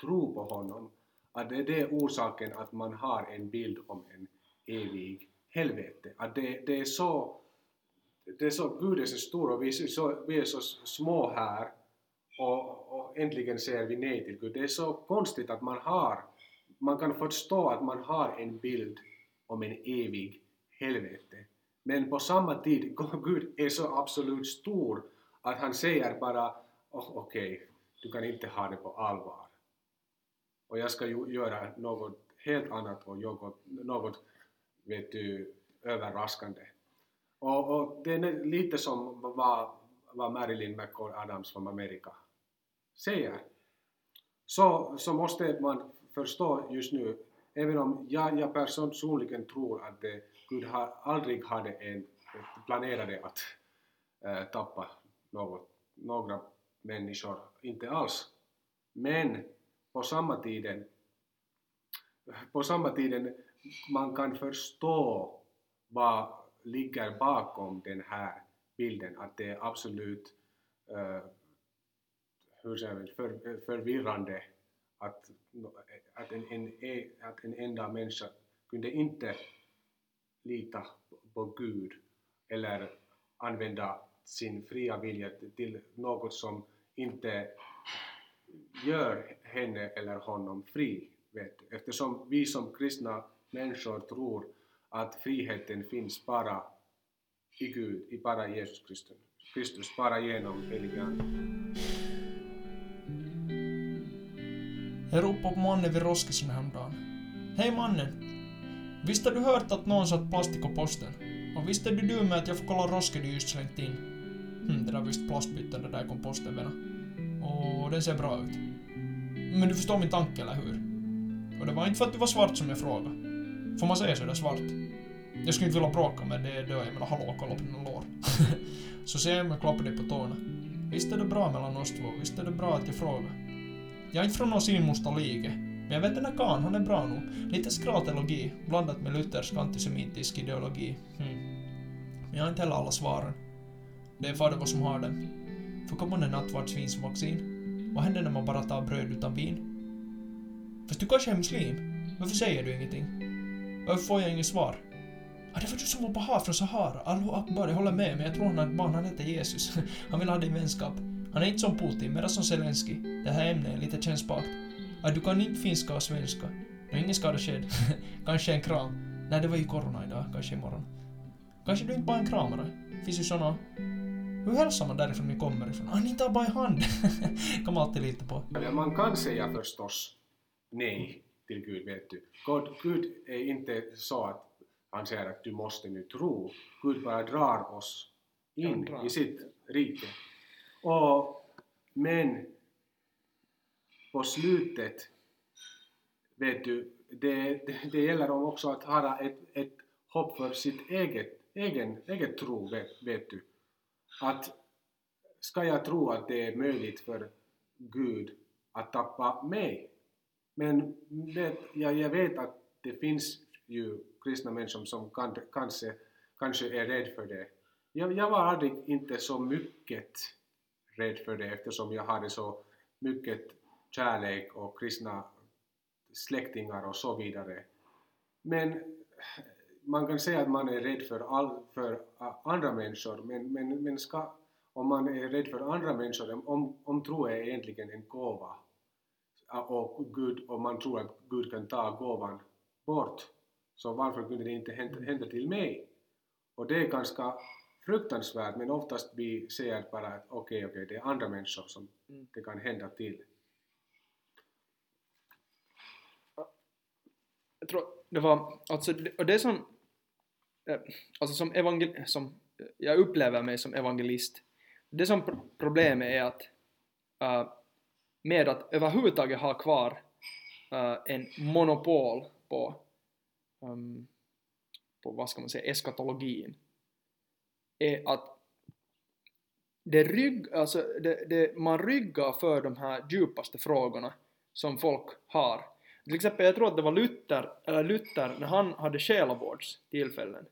tro på honom. Att det är det orsaken att man har en bild om en evig helvete. Att det, det är så, det är så, Gud är så stor och vi är så, vi är så små här och, och äntligen säger vi nej till Gud. Det är så konstigt att man har man kan förstå att man har en bild om en evig helvete. Men på samma tid, Gud är så absolut stor att han säger bara oh, okej, okay, du kan inte ha det på allvar. Och jag ska ju göra något helt annat och något, något vet du, överraskande. Och, och det är lite som vad, vad Marilyn McCall Adams från Amerika säger. Så, så måste man förstå just nu, även om jag, jag personligen tror att det, Gud har, aldrig hade en, planerade att äh, tappa något, några människor, inte alls. Men på samma tiden, på samma tiden man kan förstå vad ligger bakom den här bilden, att det är absolut uh, hur säger vi, för, förvirrande att att en, en, att en enda människa kunde inte lita på Gud eller använda sin fria vilja till något som inte gör henne eller honom fri. Vet. Eftersom vi som kristna människor tror att friheten finns bara i Gud, i bara Jesus Kristus, Kristus bara genom heliga Jag ropade på mannen vid Roskisen häromdagen. Hej mannen! Visst har du hört att någon satt plastik på posten? Och visst är du dum med att jag får kolla Rosken du just slängt in? hm, det där visst plastbyten det där komposten vena. Och den ser bra ut. Men du förstår min tanke, eller hur? Och det var inte för att du var svart som jag frågade. Får man säga sådär svart? Jag skulle inte vilja bråka med det då, jag menar hallå, kolla på dina lår. så ser jag mig klappa dig på tårna. Visst är det bra mellan oss två, visst är det bra att jag frågar. Jag är inte från någon sinmusta like, men jag vet den här karln, han är bra nog. Lite skratelogi, blandat med luthersk antisemitisk ideologi. Hmm. Men jag har inte heller alla svaren. Det är fader vad som har dem. För kommer det nattvardsvinsvaccin? Vad händer när man bara tar bröd utan vin? Fast du kanske är muslim? Varför säger du ingenting? Varför får jag inget svar? Ah, det var du som var på hav från Sahara. Allahu akbar, jag håller med, men jag tror han har ett barn, han heter Jesus. Han vill ha din vänskap. Han är inte som Putin, mera som Zelensky. Det här ämnet är lite kännspakt. Ah, du kan inte finska och svenska. Det ingen skada skedd. Kanske en kram. Nej, det var ju corona idag, kanske imorgon. Kanske du inte bara är en kramare? Finns ju såna... Hur hälsar man därifrån ni kommer ifrån? Ah, ni tar bara i hand. kan man alltid lita på. Man kan säga förstås nej till Gud, vet du. God, Gud är inte så att han säger att du måste nu tro. Gud bara drar oss in drar. i sitt rike. Och, men på slutet, vet du, det, det, det gäller om också att ha ett, ett hopp för sitt eget, egen, eget tro, vet, vet du. Att ska jag tro att det är möjligt för Gud att tappa mig? Men det, jag, jag vet att det finns ju kristna människor som kan, kanske, kanske är rädd för det. Jag, jag var aldrig inte så mycket rädd för det eftersom jag hade så mycket kärlek och kristna släktingar och så vidare. Men man kan säga att man är rädd för, all, för andra människor, men, men, men ska, om man är rädd för andra människor, om, om tro är egentligen en gåva, och, Gud, och man tror att Gud kan ta gåvan bort, så varför kunde det inte hända, hända till mig? Och det är ganska fruktansvärt, men oftast vi säger bara att okej, okay, okej, okay, det är andra människor som Mm. det kan hända till. jag tror det var, alltså, och det som, eh, alltså som, evangel, som jag upplever mig som evangelist, det som pro- problemet är att eh, med att överhuvudtaget ha kvar uh, en monopol på, um, på vad ska man säga, eskatologin, är att det rygg, alltså det, det, man ryggar för de här djupaste frågorna som folk har. Till exempel, jag tror att det var Luther, eller Luther när han hade själavårdstillfällen.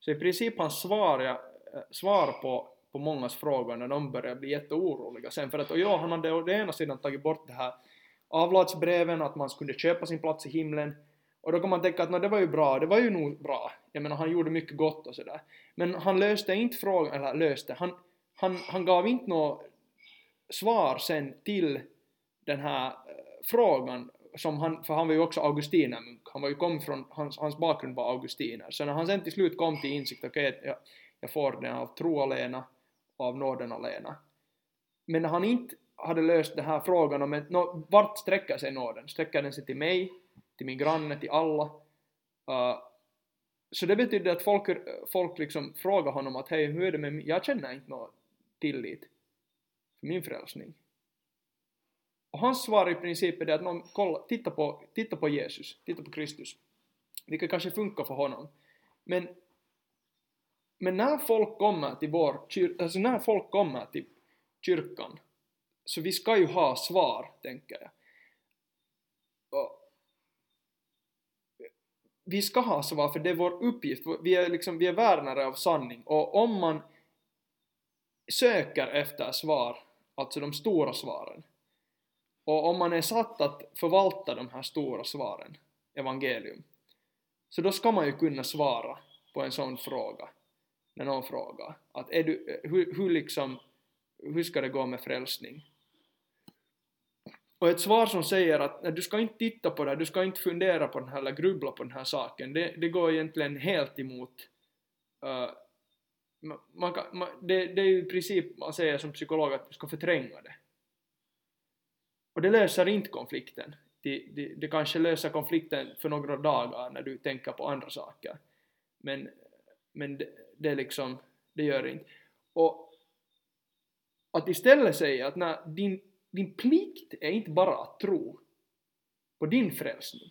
Så i princip hans svar, ja, eh, svar på, på mångas frågor när de började bli jätteoroliga sen för att och ja, han hade å ena sidan tagit bort det här avlatsbreven, att man skulle köpa sin plats i himlen. Och då kan man tänka att no, det var ju bra, det var ju nog bra. Jag menar, han gjorde mycket gott och sådär. Men han löste inte frågan, eller löste, han, han, han gav inte något svar sen till den här eh, frågan som han, för han var ju också augustinermunk, han var ju kom från, hans, hans bakgrund var augustiner, så när han sen till slut kom till insikt, okej, okay, jag, jag får den av tro alena av nåden alena. Men när han inte hade löst den här frågan om ett, vart sträcker sig nåden? Sträcker den sig till mig, till min granne, till alla? Uh, så det betydde att folk, folk liksom frågade honom att hej, hur är det med mig? Jag känner inte någon tillit för min frälsning. Och hans svar i princip är det att någon, kolla, titta, på, titta på Jesus, titta på Kristus. Vilket kanske funkar för honom. Men, men när folk kommer till vår alltså när folk kommer till kyrkan, så vi ska ju ha svar, tänker jag. Och, vi ska ha svar, för det är vår uppgift. Vi är, liksom, vi är värnare av sanning. Och om man söker efter svar, alltså de stora svaren, och om man är satt att förvalta de här stora svaren, evangelium, så då ska man ju kunna svara på en sån fråga, när någon frågar. Att är du, hur, hur liksom, hur ska det gå med frälsning? Och ett svar som säger att nej, du ska inte titta på det här, du ska inte fundera på den här eller grubbla på den här saken, det, det går egentligen helt emot uh, man, kan, man, det, det är ju i princip man säger som psykolog att du ska förtränga det. Och det löser inte konflikten. Det, det, det kanske löser konflikten för några dagar när du tänker på andra saker. Men, men det, liksom, det gör det inte. Och att istället säga att när din, din plikt är inte bara att tro på din frälsning,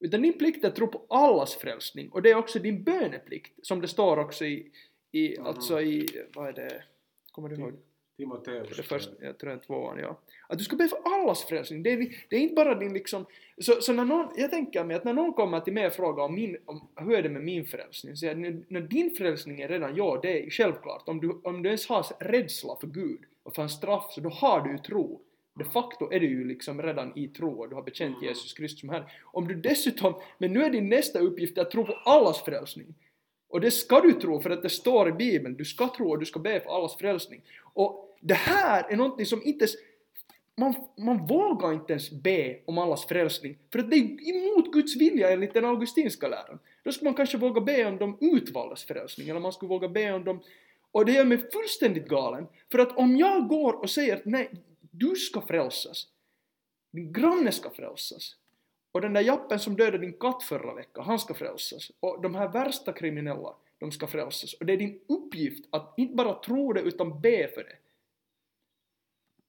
utan din plikt är att tro på allas frälsning och det är också din böneplikt som det står också i, i Mhm. alltså i, vad är det, kommer du ihåg? Timoteus. Det första, jag tror det är tvåan, ja. Att du ska be för allas frälsning. Det är, det är inte bara din liksom... Så, så när någon, jag tänker mig att när någon kommer till mig och frågar om, min, om hur är det med min frälsning, så jag, när, din frälsning är redan ja, det är självklart. Om du, om du ens har rädsla för Gud och för en straff, så då har du ju tro. De facto är du ju liksom redan i tro och du har bekänt Mm. Jesus Kristus som Herre. Om du dessutom, men nu är din nästa uppgift att tro på allas frälsning. Och det ska du tro för att det står i Bibeln, du ska tro och du ska be för allas frälsning. Och det här är någonting som inte ens, man, man vågar inte ens be om allas frälsning, för att det är emot Guds vilja enligt den augustinska läran. Då skulle man kanske våga be om de utvaldas frälsning, eller man skulle våga be om dem och det gör mig fullständigt galen, för att om jag går och säger att nej, du ska frälsas, din granne ska frälsas, och den där jappen som dödade din katt förra veckan, han ska frälsas. Och de här värsta kriminella, de ska frälsas. Och det är din uppgift att inte bara tro det utan be för det.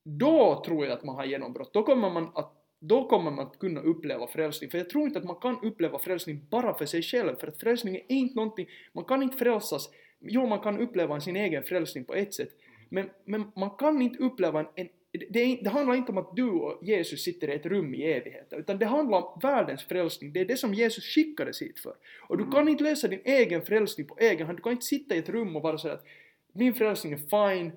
Då tror jag att man har genombrott. Då kommer man att då kommer man att kunna uppleva frälsning. För jag tror inte att man kan uppleva frälsning bara för sig själv. För att frälsning är inte någonting, man kan inte frälsas. Jo, man kan uppleva sin egen frälsning på ett sätt. Men, men man kan inte uppleva en, en det, det handlar inte om att du och Jesus sitter i ett rum i evigheten, utan det handlar om världens frälsning. Det är det som Jesus skickades hit för. Och du kan inte lösa din egen frälsning på egen hand. Du kan inte sitta i ett rum och bara säga att min frälsning är fine.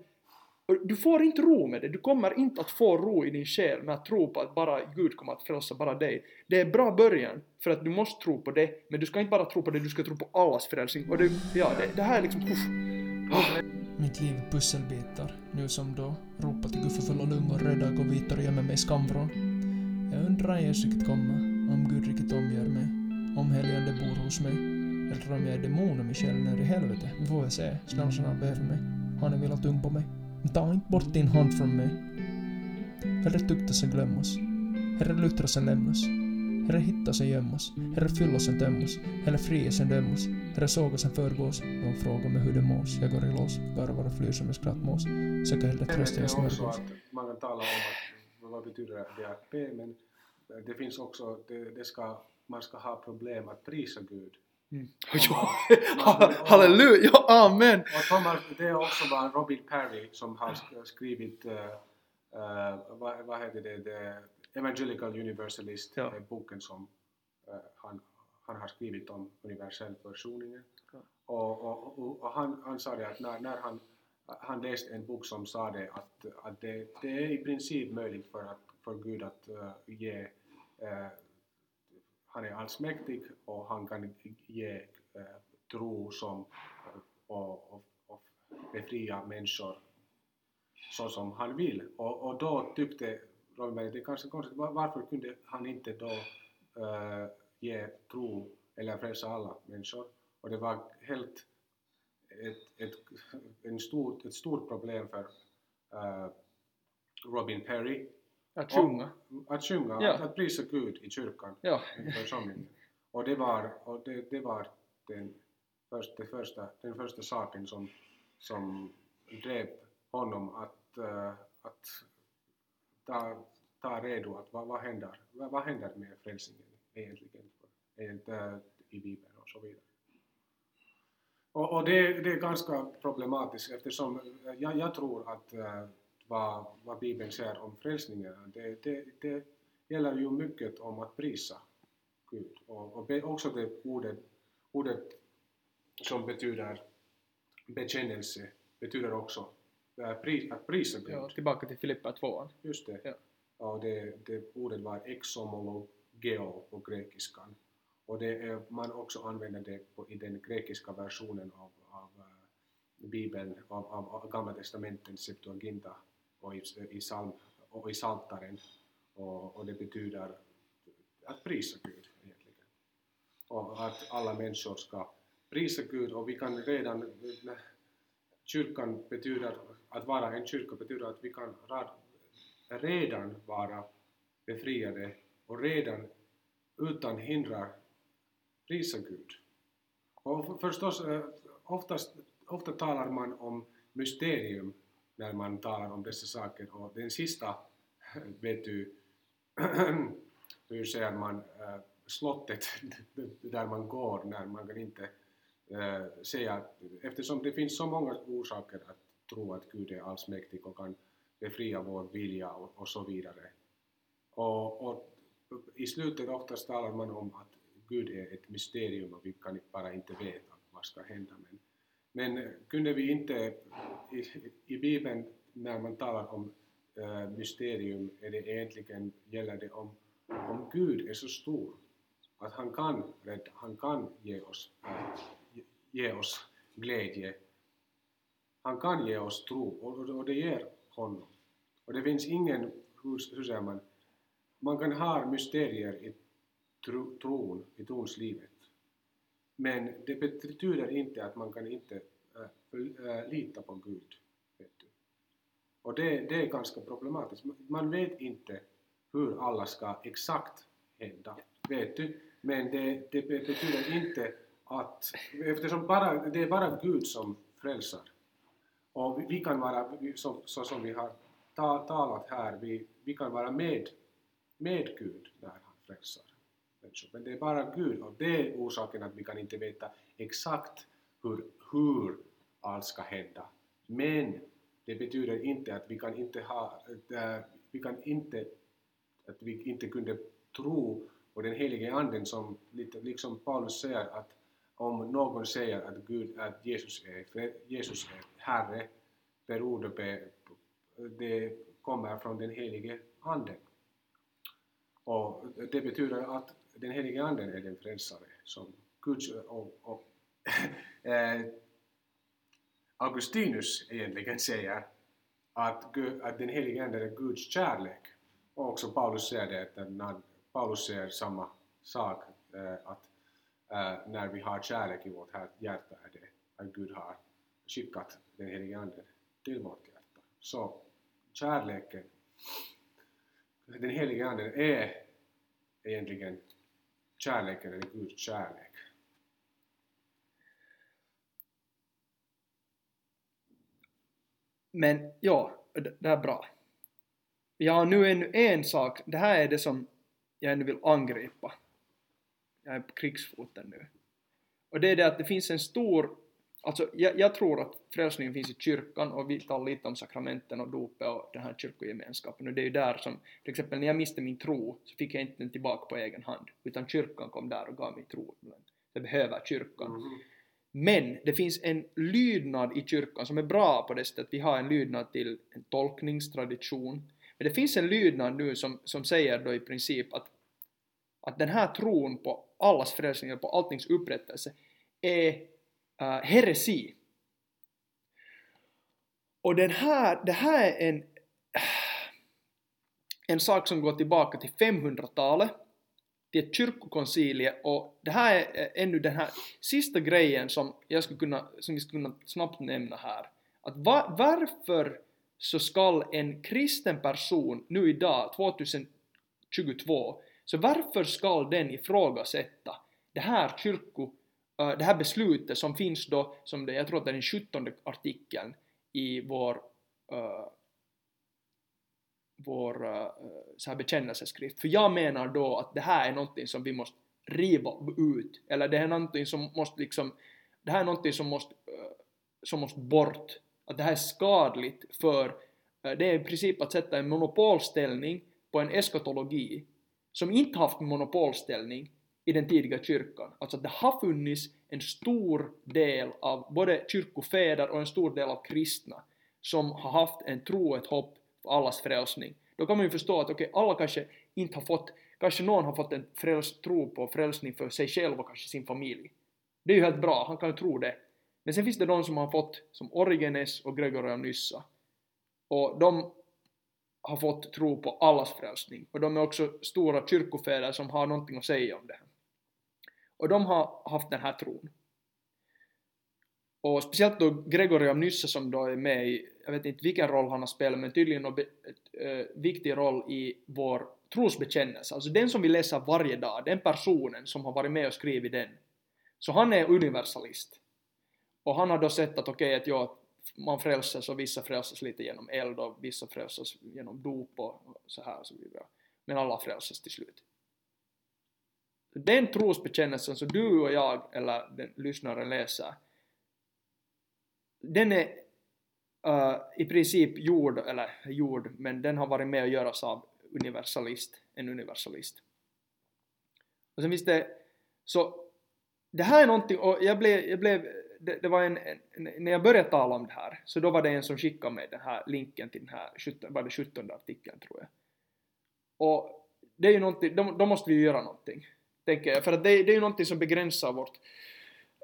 Du får inte ro med det. Du kommer inte att få ro i din själ med att tro på att bara Gud kommer att frälsa bara dig. Det är bra början, för att du måste tro på det, men du ska inte bara tro på det, du ska tro på allas frälsning. Och det, ja, det, det här är liksom... Uff. Mitt liv pusselbitar, nu som då. Ropa till Gud fulla lungor, rädda, gå vidare och gömmer mig i skamvrån. Jag undrar Jesus riktigt komma, om Gud riktigt omgör mig, om helgande bor hos mig, eller om jag är demon och mig själv ner i helvete. Vi får väl se. Snart som han behöver mig. Han är velat tung på mig. Men ta inte bort din hand från mig. Herre tuktas än glömmas. Herre luttras än lämnas. Herre hittas och gömmas. Herre fyllas och tömmas. Herre frias och dömas. Herre sågas och förgås. Någon frågar mig hur det mås. Jag går i lås. Garvar och flyr som en skrattmås. Söker hellre Jag tröst i också smörgås. att man kan tala om att, vad betyder det att be, men det finns också, det, det ska, man ska ha problem att prisa Gud. Ja, halleluja, ja, amen! Och Thomas, det är också vad Robin Perry som har sk- skrivit, uh, vad, vad heter det, The Evangelical Universalist, Ja. är boken som eh, han, han har skrivit om universell försoningen. Ja. Och, och, och, och han, han sa det att när, när han, han läste en bok som sa det att, att det, det är i princip möjligt för, att, för Gud att eh, ge eh, han är allsmäktig och han kan ge eh, tro som och, och, och befria människor så som han vill. Och, och då tyckte Robin det är kanske konstigt, var- varför kunde han inte då eh, ge tro eller frälsa alla människor? Och det var helt ett, ett, en stor, ett stort problem för eh, Robin Perry Att sjunga. att sjunga, Ja. att, att prisa Gud i kyrkan, Ja. i församlingen. Och det var, och det, det var den, först, det första, den första saken som, som drev honom att, eh, att ta, ta redo att vad, vad händer, vad, vad händer med frälsningen egentligen för, i Bibeln och så vidare. Och, och det, det är ganska problematiskt eftersom jag, jag tror att äh, vad, vad Bibeln säger om frälsningen, det, det, det gäller ju mycket om att prisa Gud. Och, och be, också det ordet, ordet som betyder bekännelse betyder också eh, pri, att prisa Gud. ja. Tillbaka till Filippa 2. Just det. Ja. Och det, det ordet var exomologeo på grekiskan. Och det är, man också använder det på, i den grekiska versionen av, av eh, Bibeln, av, av, av Gamla testamenten, Septuaginta och i, i, psalm, och i Psaltaren. Och, och det betyder att prisa Gud egentligen. Och att alla människor ska prisa Gud och vi kan redan, kyrkan betyder, att vara en kyrka betyder att vi kan redan vara befriade och redan utan hindrar prisa Gud. Och förstås, eh, oftast, ofta talar man om mysterium när man talar om dessa saker. Och den sista, vet du, hur säger man, eh, slottet där man går när man kan inte eh, säga eftersom det finns så många orsaker att tro att Gud är allsmäktig och kan befria vår vilja och, och så vidare. Och, och i slutet oftast talar man om att Gud är ett mysterium och vi kan bara inte veta vad ska hända. Men, men kunde vi inte, i, i Bibeln när man talar om äh, mysterium är det egentligen, gäller det om, om Gud är så stor att han kan rädda, han kan ge oss, äh, ge oss glädje. Han kan ge oss tro och, och, det ger honom. Och det finns ingen, hur, hur säger man, man kan ha mysterier i tro, tron, i tronslivet. Men det betyder inte att man kan inte äh, äh, lita på Gud. Vet du. Och det, det är ganska problematiskt. Man vet inte hur alla ska exakt hända, vet du. Men det, det betyder inte att, eftersom bara, det är bara Gud som frälsar. Och vi kan vara, så, så som vi har ta, talat här, vi, vi kan vara med, med Gud när han frälsar Men det är bara Gud och det är orsaken att vi kan inte veta exakt hur, hur allt ska hända. Men det betyder inte att vi kan inte ha, äh, vi kan inte, att vi inte kunde tro på den helige anden som, liksom Paulus säger att om någon säger att, Gud, att Jesus, är, Jesus är Herre beror det på, det kommer från den helige anden. Och det betyder att den helige anden är den frälsare som Guds och, och eh, Augustinus egentligen säger att, att den helige Anden är Guds kärlek. Och också Paulus säger det, att när Paulus säger samma sak, eh, att Uh, när vi har kärlek i vårt hjärta är det att Gud har skickat den helige Ande till vårt hjärta. Så kärleken, den helige Ande är egentligen kärleken, eller Guds kärlek. Men ja, det är bra. Jag har nu ännu en sak, det här är det som jag ännu vill angripa. Jag är på krigsfoten nu. Och det är det att det finns en stor, alltså jag, jag tror att frälsningen finns i kyrkan och vi talar lite om sakramenten och dopet och den här kyrkogemenskapen och det är ju där som, till exempel när jag miste min tro så fick jag inte den tillbaka på egen hand utan kyrkan kom där och gav mig tro. Jag behöver kyrkan. Mm. Men det finns en lydnad i kyrkan som är bra på det sättet att vi har en lydnad till en tolkningstradition. Men det finns en lydnad nu som, som säger då i princip att, att den här tron på allas frälsning, och på alltings upprättelse, är uh, heresi. Och den här, det här är en, en sak som går tillbaka till 500-talet till ett kyrkokoncilie och det här är eh, ännu den här sista grejen som, jag skulle kunna, som vi skulle kunna snabbt nämna här. Att va, varför så skall en kristen person nu idag, 2022, så varför skall den ifrågasätta det här kyrko, det här beslutet som finns då, som det, jag tror att det är den 17 artikeln i vår uh, vår uh, så här bekännelseskrift. För jag menar då att det här är någonting som vi måste riva ut, eller det är någonting som måste liksom, det här är någonting som måste, uh, som måste bort. Att det här är skadligt för, uh, det är i princip att sätta en monopolställning på en eskatologi som inte haft monopolställning i den tidiga kyrkan. Alltså att det har funnits en stor del av både kyrkofäder och en stor del av kristna som har haft en tro och ett hopp för allas frälsning. Då kan man ju förstå att okej, okay, alla kanske inte har fått, kanske någon har fått en fräls, tro på frälsning för sig själv och kanske sin familj. Det är ju helt bra, han kan ju tro det. Men sen finns det de som har fått, som Origenes och Gregory av Nyssa. Och de har fått tro på allas frälsning. Och de är också stora kyrkofäder som har någonting att säga om det. Och de har haft den här tron. Och speciellt då Gregory av Nyssa som då är med i, jag vet inte vilken roll han har spelat, men tydligen en äh, eh, viktig roll i vår trosbekännelse. Alltså den som vi läser varje dag, den personen som har varit med och skrivit den. Så han är universalist. Och han har då sett att okej, okay, att ja, man frälses och vissa frälses lite genom eld och vissa frälses genom dop och så här och så vidare. Men alla frälses till slut. Den trosbekännelsen som du och jag, eller den lyssnaren läser, den är uh, i princip gjord, eller gjord, men den har varit med att göras av universalist, en universalist. Och sen finns det, så det här är någonting, och jag blev, jag blev det, det var en, en, när jag började tala om det här, så då var det en som skickade mig den här länken till den här 17, var det 17 artikeln tror jag. Och det är ju någonting, då, då måste vi ju göra någonting, tänker jag, för att det, det är ju någonting som begränsar vårt,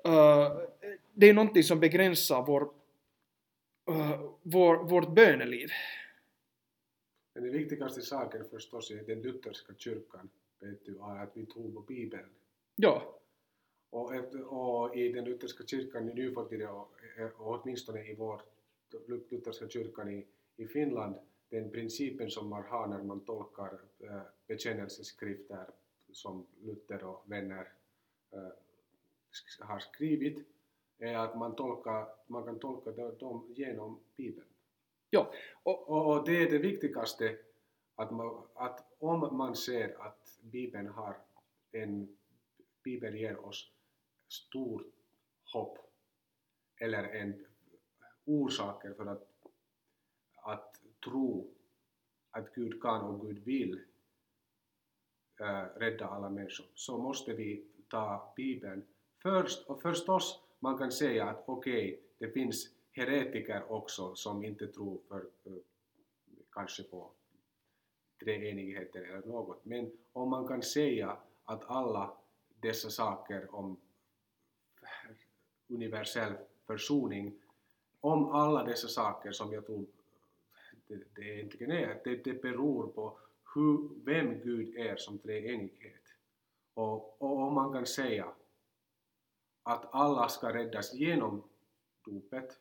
uh, det är ju någonting som begränsar vår, uh, vår, vårt böneliv. Den viktigaste saken förstås är den lutherska kyrkan, vet du, är att vi tror på Bibeln. Ja, Och, efter, och i den lutherska kyrkan i Nyfotide och, och åtminstone i vår lutherska kyrkan i, i Finland, den principen som man har när man tolkar äh, bekännelseskrifter som Luther och vänner äh, har skrivit, är att man, tolkar, man kan tolka dem genom Bibeln. ja, och, Och, och det är det viktigaste, att, man, att om man ser att Bibeln har en, Bibeln ger oss stort hopp eller en orsaker för att, att tro att Gud kan och Gud vill äh, rädda alla människor, så måste vi ta Bibeln först. Och förstås, man kan säga att okej, okay, det finns heretiker också som inte tror för, för kanske på treenigheten eller något. Men om man kan säga att alla dessa saker om universell försoning, om alla dessa saker som jag tror det, det egentligen är, det, det beror på hur, vem Gud är som treenighet. Och, och om man kan säga att alla ska räddas genom dopet,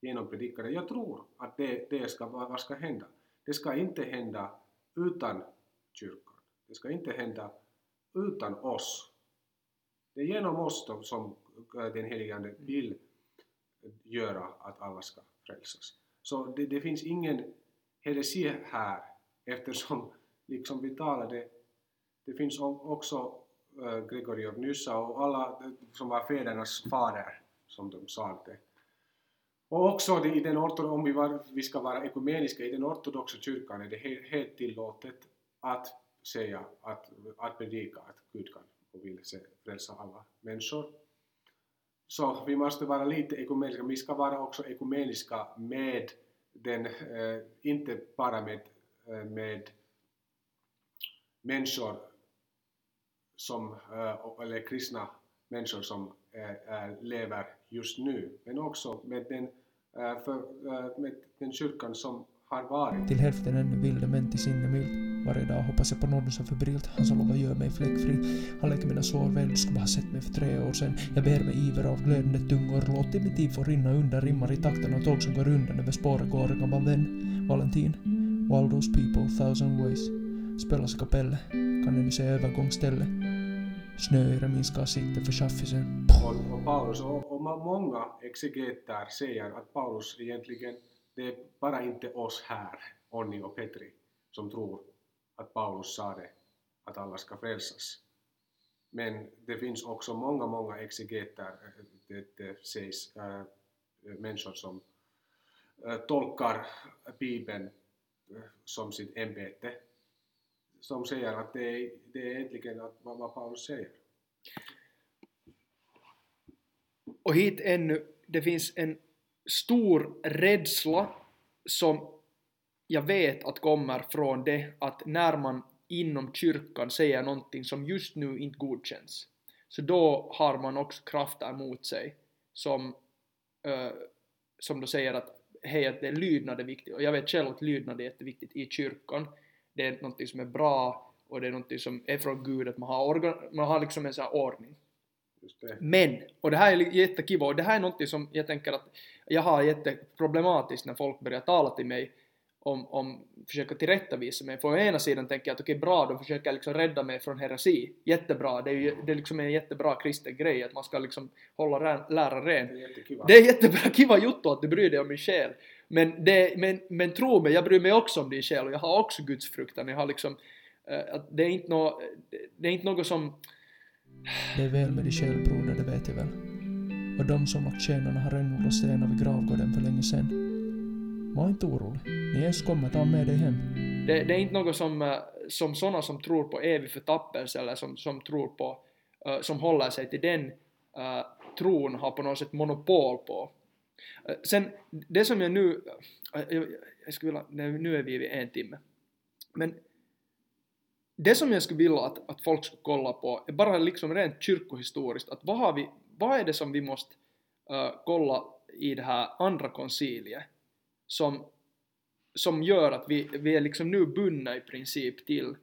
genom predikan. jag tror att det, det ska, vad ska hända? Det ska inte hända utan kyrkan. Det ska inte hända utan oss. Det är genom oss som Äh, den helige Ande vill göra att alla ska frälsas. Så det, det finns ingen heresi här eftersom, liksom vi talade, det finns också Gregory Gregori av Nyssa och alla äh, som var fädernas fader, som de sagde. Och också det, i den om vi, var, vi ska vara ekumeniska, i den ortodoxa kyrkan är det helt, helt tillåtet att säga, att, att predika att Gud kan och vill se, frälsa alla människor. Så vi måste vara lite ekumeniska, vi ska vara också ekumeniska med den, eh, inte bara med, eh, med människor som, eh, eller kristna människor som eh, eh, lever just nu, men också med den, eh, för, med den kyrkan som har varit. Till hälften ännu vilde men till sinne mild. Varje dag hoppas jag på någon som febrilt. Han som lovar gör mig fläckfri. Han läker mina sår väl, du skulle ha sett mig för tre år sedan. Jag ber med iver av glödande tungor. Låt mitt tid få rinna undan, rimmar i takten och tåg som går undan över spåret går en gammal vän. Valentin. All those people, thousand ways. Spelas i kapelle. Kan ännu se övergångsställe. Snöyre minskar sikte för chaffisen. Och, och Paulus och, och många exegeter säger att Paulus egentligen det är bara inte oss här, Onni och Petri, som tror att Paulus sa det, att alla ska frälsas. Men det finns också många, många exegeter, eh, det, det sägs, äh, människor som äh, tolkar Bibeln äh, som sitt ämbete, som säger att det är, det är egentligen att, vad, vad Paulus säger. och hit ännu, det finns en stor rädsla som jag vet att kommer från det att när man inom kyrkan säger någonting som just nu inte godkänns, så då har man också krafter mot sig som, uh, som då säger att hej, att det är lydnad är viktigt. Och jag vet själv att lydnad är jätteviktigt i kyrkan. Det är någonting som är bra och det är någonting som är från Gud, att man har, organ, man har liksom en sån här ordning. Men, och det här är jättekiva, och det här är någonting som jag tänker att jag har jätteproblematiskt när folk börjar tala till mig om, om försöka tillrättavisa mig. För å ena sidan tänker jag att okej, bra, de försöker liksom rädda mig från heresi. Jättebra, det är ju det är liksom en jättebra kristen grej att man ska liksom hålla lära ren. Det är jättekiva. Det är jättebra, kiva juttu att du bryr dig om min själ. Men, det, men, men tro mig, jag bryr mig också om din själ och jag har också Guds fruktan. Jag har liksom, eh, att det är inte något, det är inte något som, Det är väl med din själ, broder, det vet jag väl. Och de som lagt tjänarna har renodlat stenar vid gravgården för länge sedan. Var inte orolig. När Jesus kommer tar med dig hem. det, det är inte något som, eh, som sådana som tror på evig förtappelse eller som, som tror på, uh, som håller sig till den uh, tron har på något sätt monopol på. Uh, sen, det som jag nu, jag, jag skulle vilja, nu är vi vid en timme. Men det som jag skulle vilja att, att folk skulle kolla på är bara liksom rent kyrkohistoriskt, att vad har vi, vad är det som vi måste kolla i det här andra konciliet som, som gör att vi, vi är liksom nu bundna i princip till,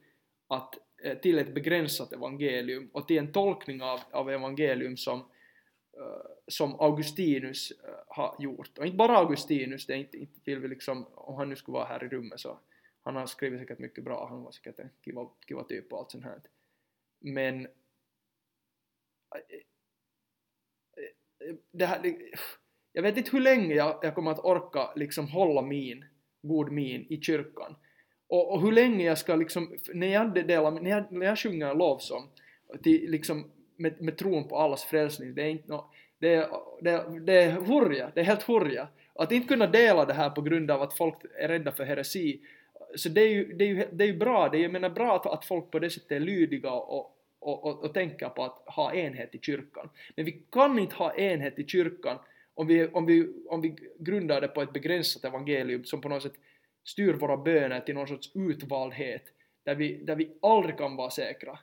att, eh, till ett begränsat evangelium och till en tolkning av, av evangelium som, eh, som Augustinus eh, har gjort. Och inte bara Augustinus, det är inte, inte vill vi liksom, om han nu skulle vara här i rummet så han har skrivit säkert mycket bra, han var säkert en kiva, kiva typ och allt sånt här. Men det här, jag vet inte hur länge jag, jag kommer att orka liksom hålla min, god min i kyrkan. Och, och hur länge jag ska liksom, när jag, delar, när jag, när jag sjunger en lovsång till, liksom, med, med tron på allas frälsning, det är inte nå, det, är, det, är- det är hurja, det är helt hurja. Att inte kunna dela det här på grund av att folk är rädda för heresi, så det är ju, det är ju, det är ju bra, det är jag menar bra att, att folk på det sättet är lydiga och, och, och, och tänker på att ha enhet i kyrkan. Men vi kan inte ha enhet i kyrkan om vi, om vi, om vi grundar det på ett begränsat evangelium som på något sätt styr våra böner till någon sorts utvaldhet där vi, där vi aldrig kan vara säkra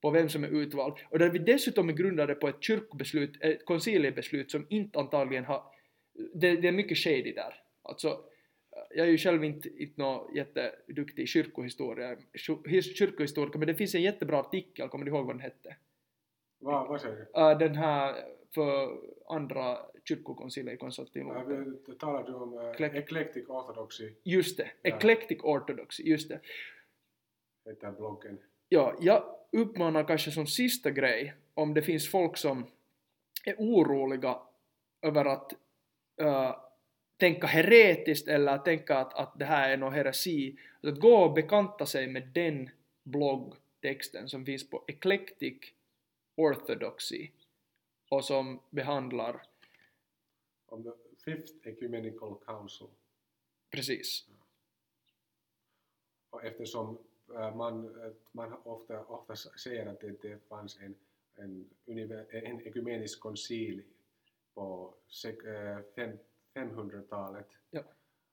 på vem som är utvald och där vi dessutom är grundade på ett kyrkobeslut, ett konciliebeslut som inte antagligen har, det, det är mycket shady där. Alltså, jag är ju själv inte, inte någon jätteduktig kyrkohistoria, kyrkohistoriker, men det finns en jättebra artikel, kommer du ihåg vad den hette? Vad, vad säger du? Den här för andra kyrkokonciliet i Ja, Konstantinopel. vi- Talar du om uh, Eclec- Eclectic Orthodoxy, Just det, Ja. Eclectic Orthodox, just det. heter bloggen. Ja, jag uppmanar kanske som sista grej, om det finns folk som är oroliga över att äh, tänka heretiskt eller tänka att, att det här är någon heresi, att gå och bekanta sig med den bloggtexten som finns på Eclectic Orthodoxy och som behandlar. Om the Fifth Ecumenical Council. precis. Och eftersom äh, man, äh, man ofta, ofta säger att det, det fanns en, en, en ekumenisk koncil på sek- äh, fem, 500-talet Ja.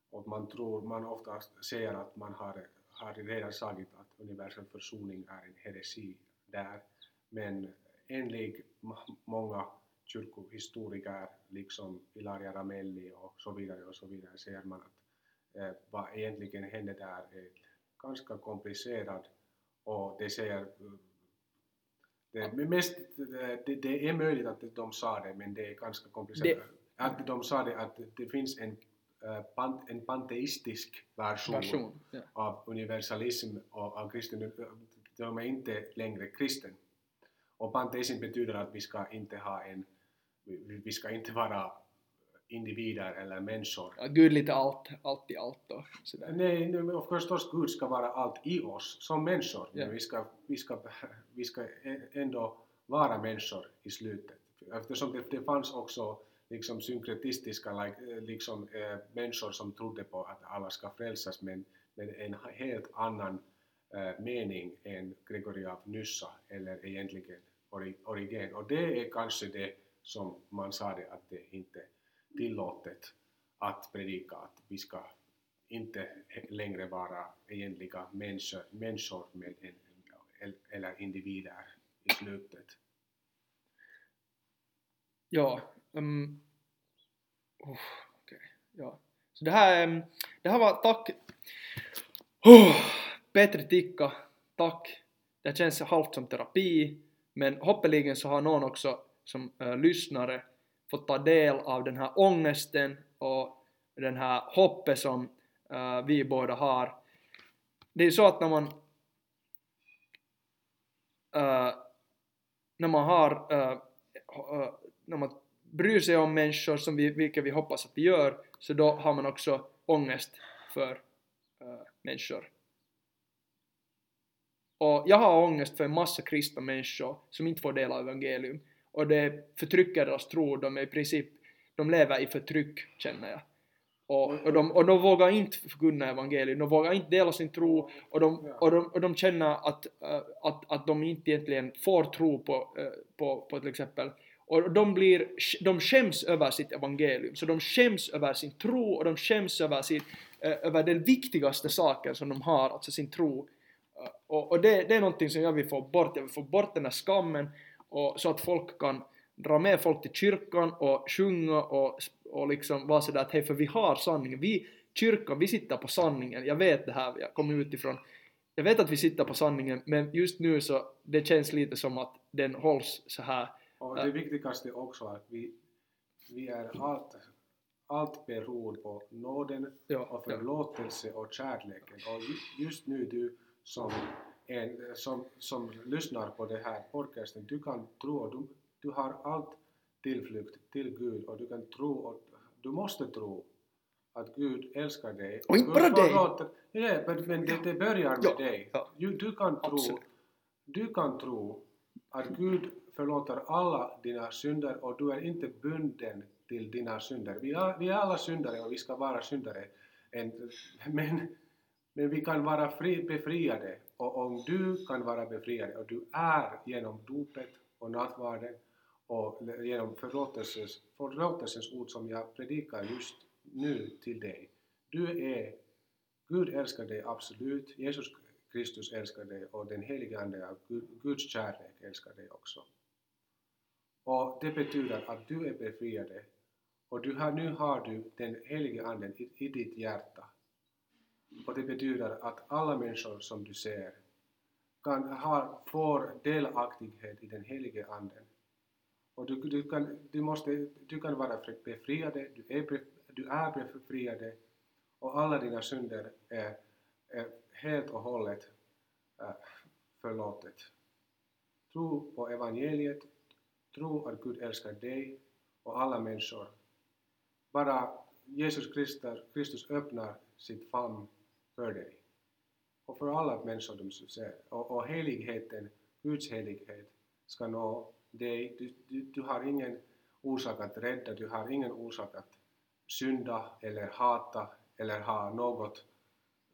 och man tror, man ofta säger att man har, har redan sagt att universell försoning är en heresi där. Men enligt många kyrkohistoriker liksom Ilaria Ramelli och så vidare och så vidare säger man att eh, vad egentligen hände där är ganska komplicerat och det eh, det, mest, det, det är möjligt att de sa det men det är ganska komplicerat. Att de sa det att det finns en, eh, pan, en panteistisk version, version. Ja. av universalism och av kristen, de är inte längre kristen. Och panteism betyder att vi ska inte ha en, vi, ska inte vara individer eller människor. Ja, Gud lite allt, allt i allt och sådär. Nej, nej, men förstås Gud ska vara allt i oss som människor. Ja. Men vi ska, vi, ska, vi ska ändå vara människor i slutet. Eftersom det, det fanns också liksom synkretistiska eh, liksom, eh, människor som trodde på att alla ska frälsas men med en helt annan Eh, mening än Gregory av Nyssa eller egentligen Origen. Och det är kanske det som man sa det att det inte är tillåtet att predika att vi ska inte längre vara egentliga människor, människor med en, eller individer i slutet. Ja. Um, oh, okay, ja. Så det här, um, det här var tack. Oh, Petri Tikka, tack. Det känns halvt som terapi, men hoppeligen så har någon också som äh, lyssnare fått ta del av den här ångesten och den här hoppet som äh, vi båda har. Det är ju så att när man äh, när man har när man bryr sig om människor som vi, vilket vi hoppas att vi gör så då har man också ångest för människor. Och jag har ångest för en massa kristna människor som inte får del av evangelium. Och det förtrycker deras tro, de är i princip, de lever i förtryck känner jag. Och, och, de, och de vågar inte förkunna evangelium, de vågar inte dela sin tro. Och de, och de, och de känner att, äh, att, att de inte egentligen får tro på, äh, på, på till exempel. Och de, blir, de skäms över sitt evangelium, så de skäms över sin tro. Och de skäms över, sin, äh, över den viktigaste saken som de har, alltså sin tro. Och, och det, det är någonting som jag vill få bort, jag vill få bort den här skammen och, så att folk kan dra med folk till kyrkan och sjunga och, och liksom vara sådär att hej för vi har sanningen, vi kyrkan, vi sitter på sanningen, jag vet det här, jag kommer utifrån jag vet att vi sitter på sanningen men just nu så det känns lite som att den hålls så här. Och det viktigaste också att vi, vi är allt, allt beror på nåden Ja, och ja. förlåtelse och kärleken. Och ju- just nu du som, en, som, som lyssnar på det här podcasten, du kan tro och du, du har allt tillflykt till Gud och du kan tro och du måste tro att Gud älskar dig. Och inte Gud bara dig. Ja, men, det, det börjar med Ja, dig. Du, du, kan tro, Absolut. du kan tro att Gud förlåter alla dina synder och du är inte bunden till dina synder. Vi är, vi är alla syndare och vi ska vara syndare. En- Men, men vi kan vara fri, befriade och om du kan vara befriad och du är genom dopet och nattvarden och genom förlåtelsens, förlåtelsens ord som jag predikar just nu till dig. Du är, Gud älskar dig absolut, Jesus Kristus älskar dig och den helige Ande av Guds kärlek älskar dig också. Och det betyder att du är befriad och du har, nu har du den helige Anden i, i ditt hjärta. Och det betyder att alla människor som du ser kan ha, får delaktighet i den helige Anden. Och du, du, kan, du, måste, du kan vara befriad, befriade, du är, du är befriade och alla dina synder är, är helt och hållet äh, förlåtet. Tro på evangeliet, tro att Gud älskar dig och alla människor. Bara Jesus Kristus, Kristus öppnar sitt famn för dig och för alla människor de ser. Och, och heligheten, Guds helighet, ska nå dig. Du, du, du har ingen orsak att rädda, du har ingen orsak att synda eller hata eller ha något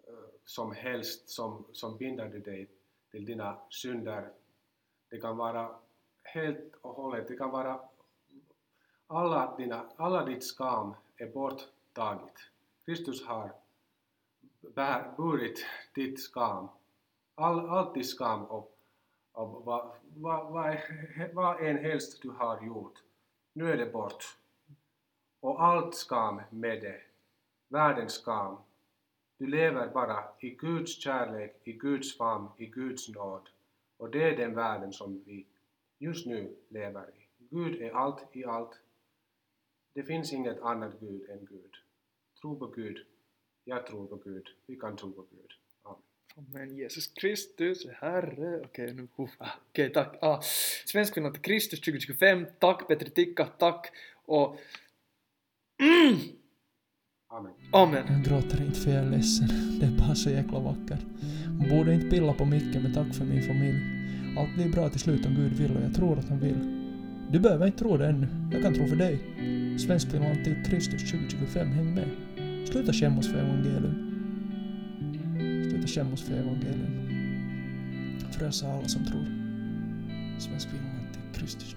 eh, som helst som, som binder dig till dina synder. Det kan vara helt och hållet, det kan vara alla, dina, alla ditt skam är borttaget. Kristus har bär, burit ditt skam, all, allt ditt skam och, och vad, vad, vad, vad en helst du har gjort. Nu är det bort. Och allt skam med det, världens skam. Du lever bara i Guds kärlek, i Guds famn, i Guds nåd. Och det är den världen som vi just nu lever i. Gud är allt i allt. Det finns inget annat Gud än Gud. Tro på Gud. Jag tror på Gud. Vi kan tro på Gud. Amen. Men Jesus Kristus är Herre. Okej, nu... Uh, Okej, tack. Ah, Svenskfinland till Kristus 2025. Tack Petri Tikka, tack. Och... Mm! Amen. Amen. Jag gråter inte för jag är ledsen. Det är bara så jäkla vackert. Hon borde inte pilla på micken men tack för min familj. Allt blir bra till slut om Gud vill och jag tror att han vill. Du behöver inte tro det ännu. Jag kan tro för dig. Svenskfinland till Kristus 2025, häng med. Sluta skämmas för evangelium. Sluta skämmas för evangelium. Frösa alla som tror. Svenskfinland till Kristus